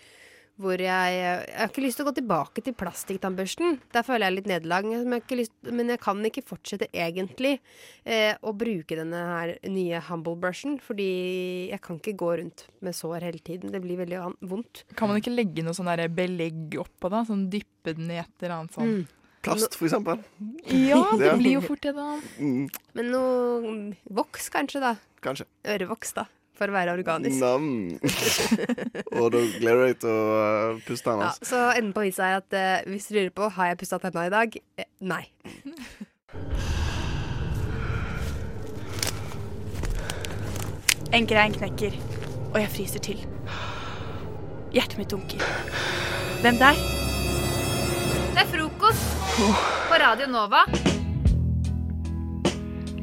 hvor jeg Jeg har ikke lyst til å gå tilbake til plastikktannbørsten. Der føler jeg litt nederlag. Men jeg, men kan ikke fortsette egentlig eh, å bruke denne her nye Humble Brushen. Fordi jeg kan ikke gå rundt med sår hele tiden. Det blir veldig vondt. Kan man ikke legge noe sånn belegg oppå, da? Sånn dyppe den i et eller annet sånn Mm. Plast, for eksempel. Ja, det blir jo fort det, da. Mm, Men noe voks, kanskje, da. kanskje. Ørevoks, da. For å være organisk. Nam. Og da gleder du deg til å uh, puste tennene. Ja, så enden på visa er at uh, hvis du lurer på har jeg pusta tenna i dag, eh, nei. En grein knekker, og jeg fryser til. Hjertet mitt dunker. Hvem der? Det er frokost! På Radio Nova.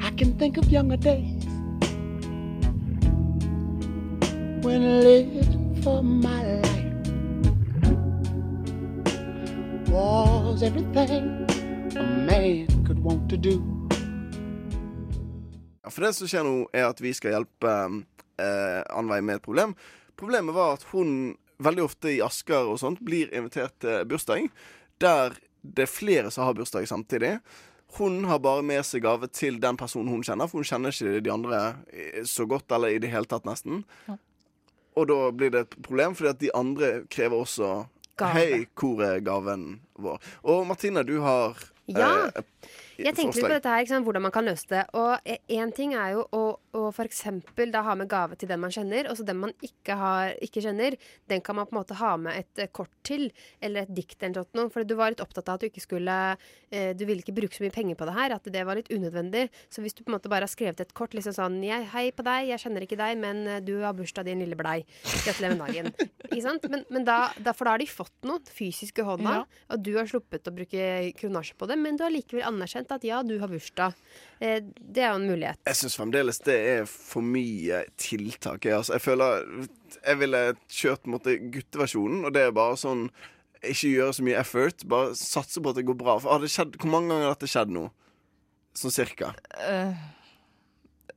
I can think of younger days when living for my life was everything a man could want to do. For det som skjer nå, er at vi skal hjelpe eh, Anveig med et problem. Problemet var at hun veldig ofte i Asker og sånt blir invitert til bursdag der det er flere som har bursdag samtidig. Hun har bare med seg gave til den personen hun kjenner, for hun kjenner ikke de andre eh, så godt, eller i det hele tatt, nesten. Ja. Og da blir det et problem, fordi at de andre krever også Gave. Hei, hvor er gaven vår? Og Martine, du har Ja. eh, Jeg tenkte litt på dette her, sant, hvordan man kan løse det. Og én ting er jo å, å f.eks. da ha med gave til den man kjenner, og så den man ikke, har, ikke kjenner, den kan man på en måte ha med et eh, kort til, eller et dikt eller noe. For du var litt opptatt av at du ikke skulle eh, Du ville ikke bruke så mye penger på det her, at det var litt unødvendig. Så hvis du på en måte bare har skrevet et kort liksom sånn jeg, Hei på deg, jeg kjenner ikke deg, men eh, du har bursdag din lille blei. Gratulerer med dagen. ikke sant? Men, men da, da, for da har de fått noe fysisk i hånda, Ja. og du har sluppet å bruke kronasje på det, men du har likevel anerkjent at ja, du har bursdag. Eh, det er jo en mulighet. Jeg syns fremdeles det er for mye tiltak. Jeg, altså, jeg føler Jeg ville kjørt måte gutteversjonen, og det er bare sånn Ikke gjøre så mye effort, bare satse på at det går bra. For har det skjedd, Hvor mange ganger har dette skjedd nå? Sånn cirka. Eh,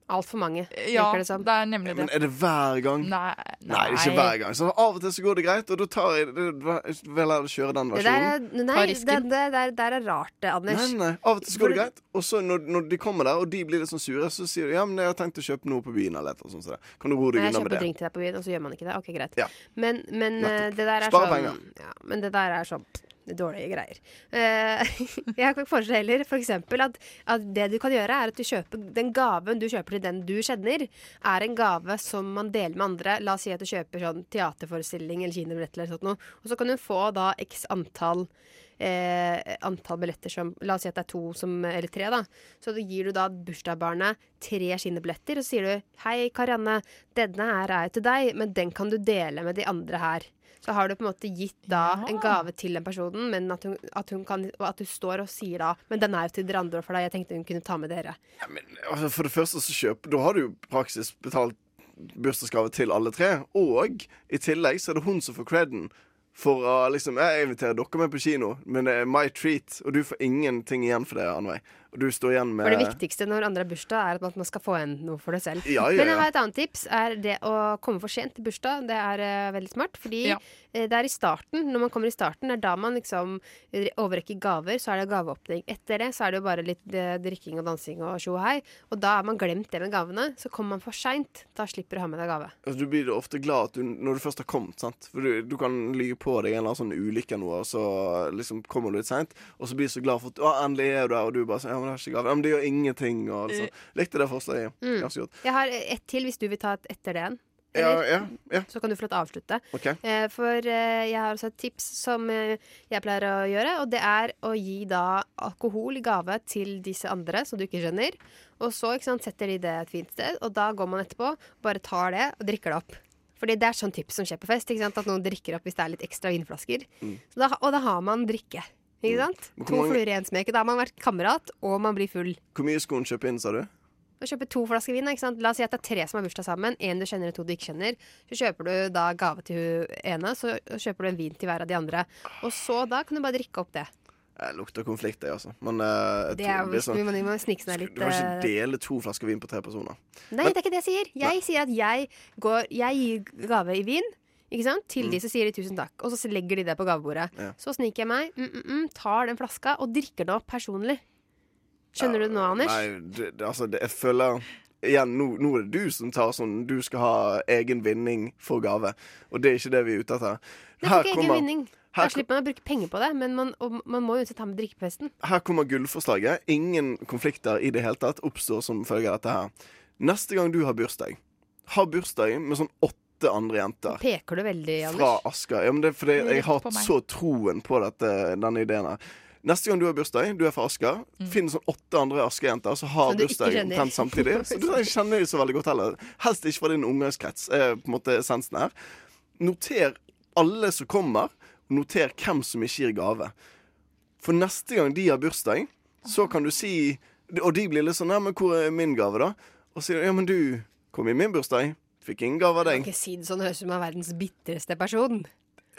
Altfor mange, ja, virker det som. det er nemlig det. Men er det hver gang? Nei, Nei, det er ikke hver gang. Så Av og til så går det greit, og da tar jeg vel jeg kjøre den Det der er, versjonen. nei, det, det der, der er rart, det, Anders. Nei, nei, Av og til så går det greit, og så når, når de kommer der, og de blir litt sånn sure, så sier de ja, men jeg har tenkt å kjøpe noe på byen eller annet sånt. så det. Kan du roe deg Nei, jeg unna med kjøper det? drink til deg på byen, og så gjør man ikke det. Ok, greit. Ja. Men, men eh, det der er Spare sånn penger. ja, Men det der er sånn dårlige greier. Eh, jeg foreslår heller for eksempel at, at det du kan gjøre, er at du kjøper den gaven du kjøper til den du kjenner, er en gave som man deler med andre. La oss si at du kjøper sånn teaterforestilling eller kinobillett eller sånt noe, og så kan du få da x antall eh, antall billetter som La oss si at det er to som, eller tre, da. Så gir du da bursdagsbarnet tre skinnebilletter, og så sier du Hei, Karianne, denne her er jo til deg, men den kan du dele med de andre her. Så har du på en måte gitt da en gave til den personen, men at, hun, at, hun kan, og at du står og sier da Men den er jo til dere andre, for deg. Jeg tenkte hun kunne ta med dere. Altså, for det første så kjøp Da har du jo praksis betalt bursdagsgave til alle tre. Og i tillegg så er det hun som får creden for å liksom Jeg inviterer dere med på kino, men det er my treat, og du får ingenting igjen for det, Anveig. Og du står igjen med For det viktigste når andre har bursdag, er at man skal få igjen noe for det selv. Ja, ja, Men jeg har et annet tips. er Det å komme for sent til bursdag. Det er uh, veldig smart. Fordi Ja. eh, det er i starten, når man kommer i starten, det er da man liksom eh, overrekker gaver. Så er det gaveåpning. Etter det så er det jo bare litt drikking og dansing og tjo og hei. Og da har man glemt det med gavene. Så kommer man for seint. Da slipper du å ha med deg gave. Altså, du blir ofte glad at du, når du først har kommet. sant? For du, du kan lyve på deg en eller annen sånn ulykke noe, og så liksom kommer du litt seint. Og så blir du så glad for at å, endelig er du her', og du bare sånn Ja, men det er ikke gave. Ja, men det gjør ingenting. Og liksom. Likte det forslaget. Mm. Ganske godt. Jeg har ett til, hvis du vil ta et etter det en. Ja, ja, ja. Så kan du få lov til å avslutte. Okay. Eh, For eh, jeg har også et tips som eh, jeg pleier å gjøre, og det er å gi da alkohol i gave til disse andre som du ikke skjønner. Og så sant, setter de det et fint sted, og da går man etterpå, bare tar det og drikker det opp. Fordi det er sånn tips som skjer på fest, at noen drikker opp hvis det er litt ekstra vinflasker. Mm. Så da, og da har man drikke. Ikke sant? Mm. To mange- fluer i én smeke. Da har man vært kamerat, og man blir full. Hvor mye skulle hun kjøpe inn, sa du? Å kjøpe to flasker vin. Ikke sant? La oss si at det er tre som har bursdag sammen. En du kjenner og to du ikke kjenner. Så kjøper du da gave til hun ene, så kjøper du en vin til hver av de andre. Og så da kan du bare drikke opp det. Jeg lukter konflikt, jeg, altså. Men uh, Det er det er sånn Vi må snike seg litt Du kan ikke eh, dele to flasker vin på tre personer. Nei, det er ikke det jeg sier. Jeg sier at jeg, går, jeg gir gave i vin. Ikke sant? Til de så sier de tusen takk, og så legger de det på gavebordet. Mm. Ja. Så sniker jeg meg, mm, mm, mm, tar den flaska og drikker den opp personlig. Skjønner du det nå, Anders? Nei, det, det, altså, jeg føler Igjen, nå, nå er det du som tar sånn Du skal ha egen vinning for gave. Og det er ikke det vi er ute etter. Det er ikke egen vinning. Da her, slipper man å bruke penger på det, men man, og man må uansett ha med drikkefesten. her kommer gullforslaget. Ingen konflikter i det hele tatt oppstår som følge av dette her. Neste gang du har bursdag, ha bursdag med sånn åtte andre jenter. Peker du veldig, Anders? Fra Asker. Ja, men det er fordi jeg har så troen på dette, denne ideen her. Neste gang du har bursdag, du er fra Asker, finn sånn åtte andre Asker-jenter som har bursdag omtrent samtidig. Så du kjenner dem så veldig godt heller. Helst ikke fra din omgangskrets, er på en måte essensen her. Noter alle som kommer, noter hvem som ikke gir gave. For neste gang de har bursdag, så kan du si Og de blir litt sånn Ja, men hvor er min gave, da? Og sier ja, men du kom i min bursdag. Fikk ingen gave av Du kan deg. ikke si det sånn, høres ut som er verdens bitreste person.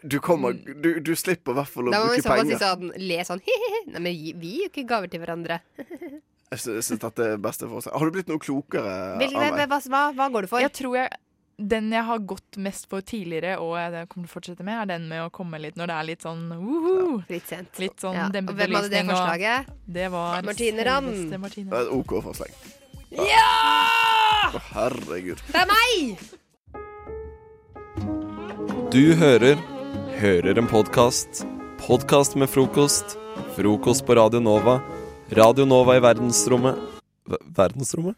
Du kommer Du, du slipper i hvert fall å Da må vi bruke si penger. sånn, le sånn he-he-he. Nei, men gi- vi gir jo ikke gaver til hverandre. Jeg synes dette er beste for oss. Har du blitt noe klokere av meg? hva, hva, hva går du for? Jeg tror jeg den jeg har gått mest for tidligere, og jeg kommer til å fortsette med, er den med å komme litt når det er litt sånn uhu. Litt sent. Litt sånn Ja, dempet hvem hadde det forslaget? Det var Martine Rand. Martine. Det er et OK forslag. Ja! Å, herregud. Det er meg! Du hører Hører en podkast. Podkast med frokost. Frokost på Radio Nova. Radio Nova i verdensrommet v Verdensrommet?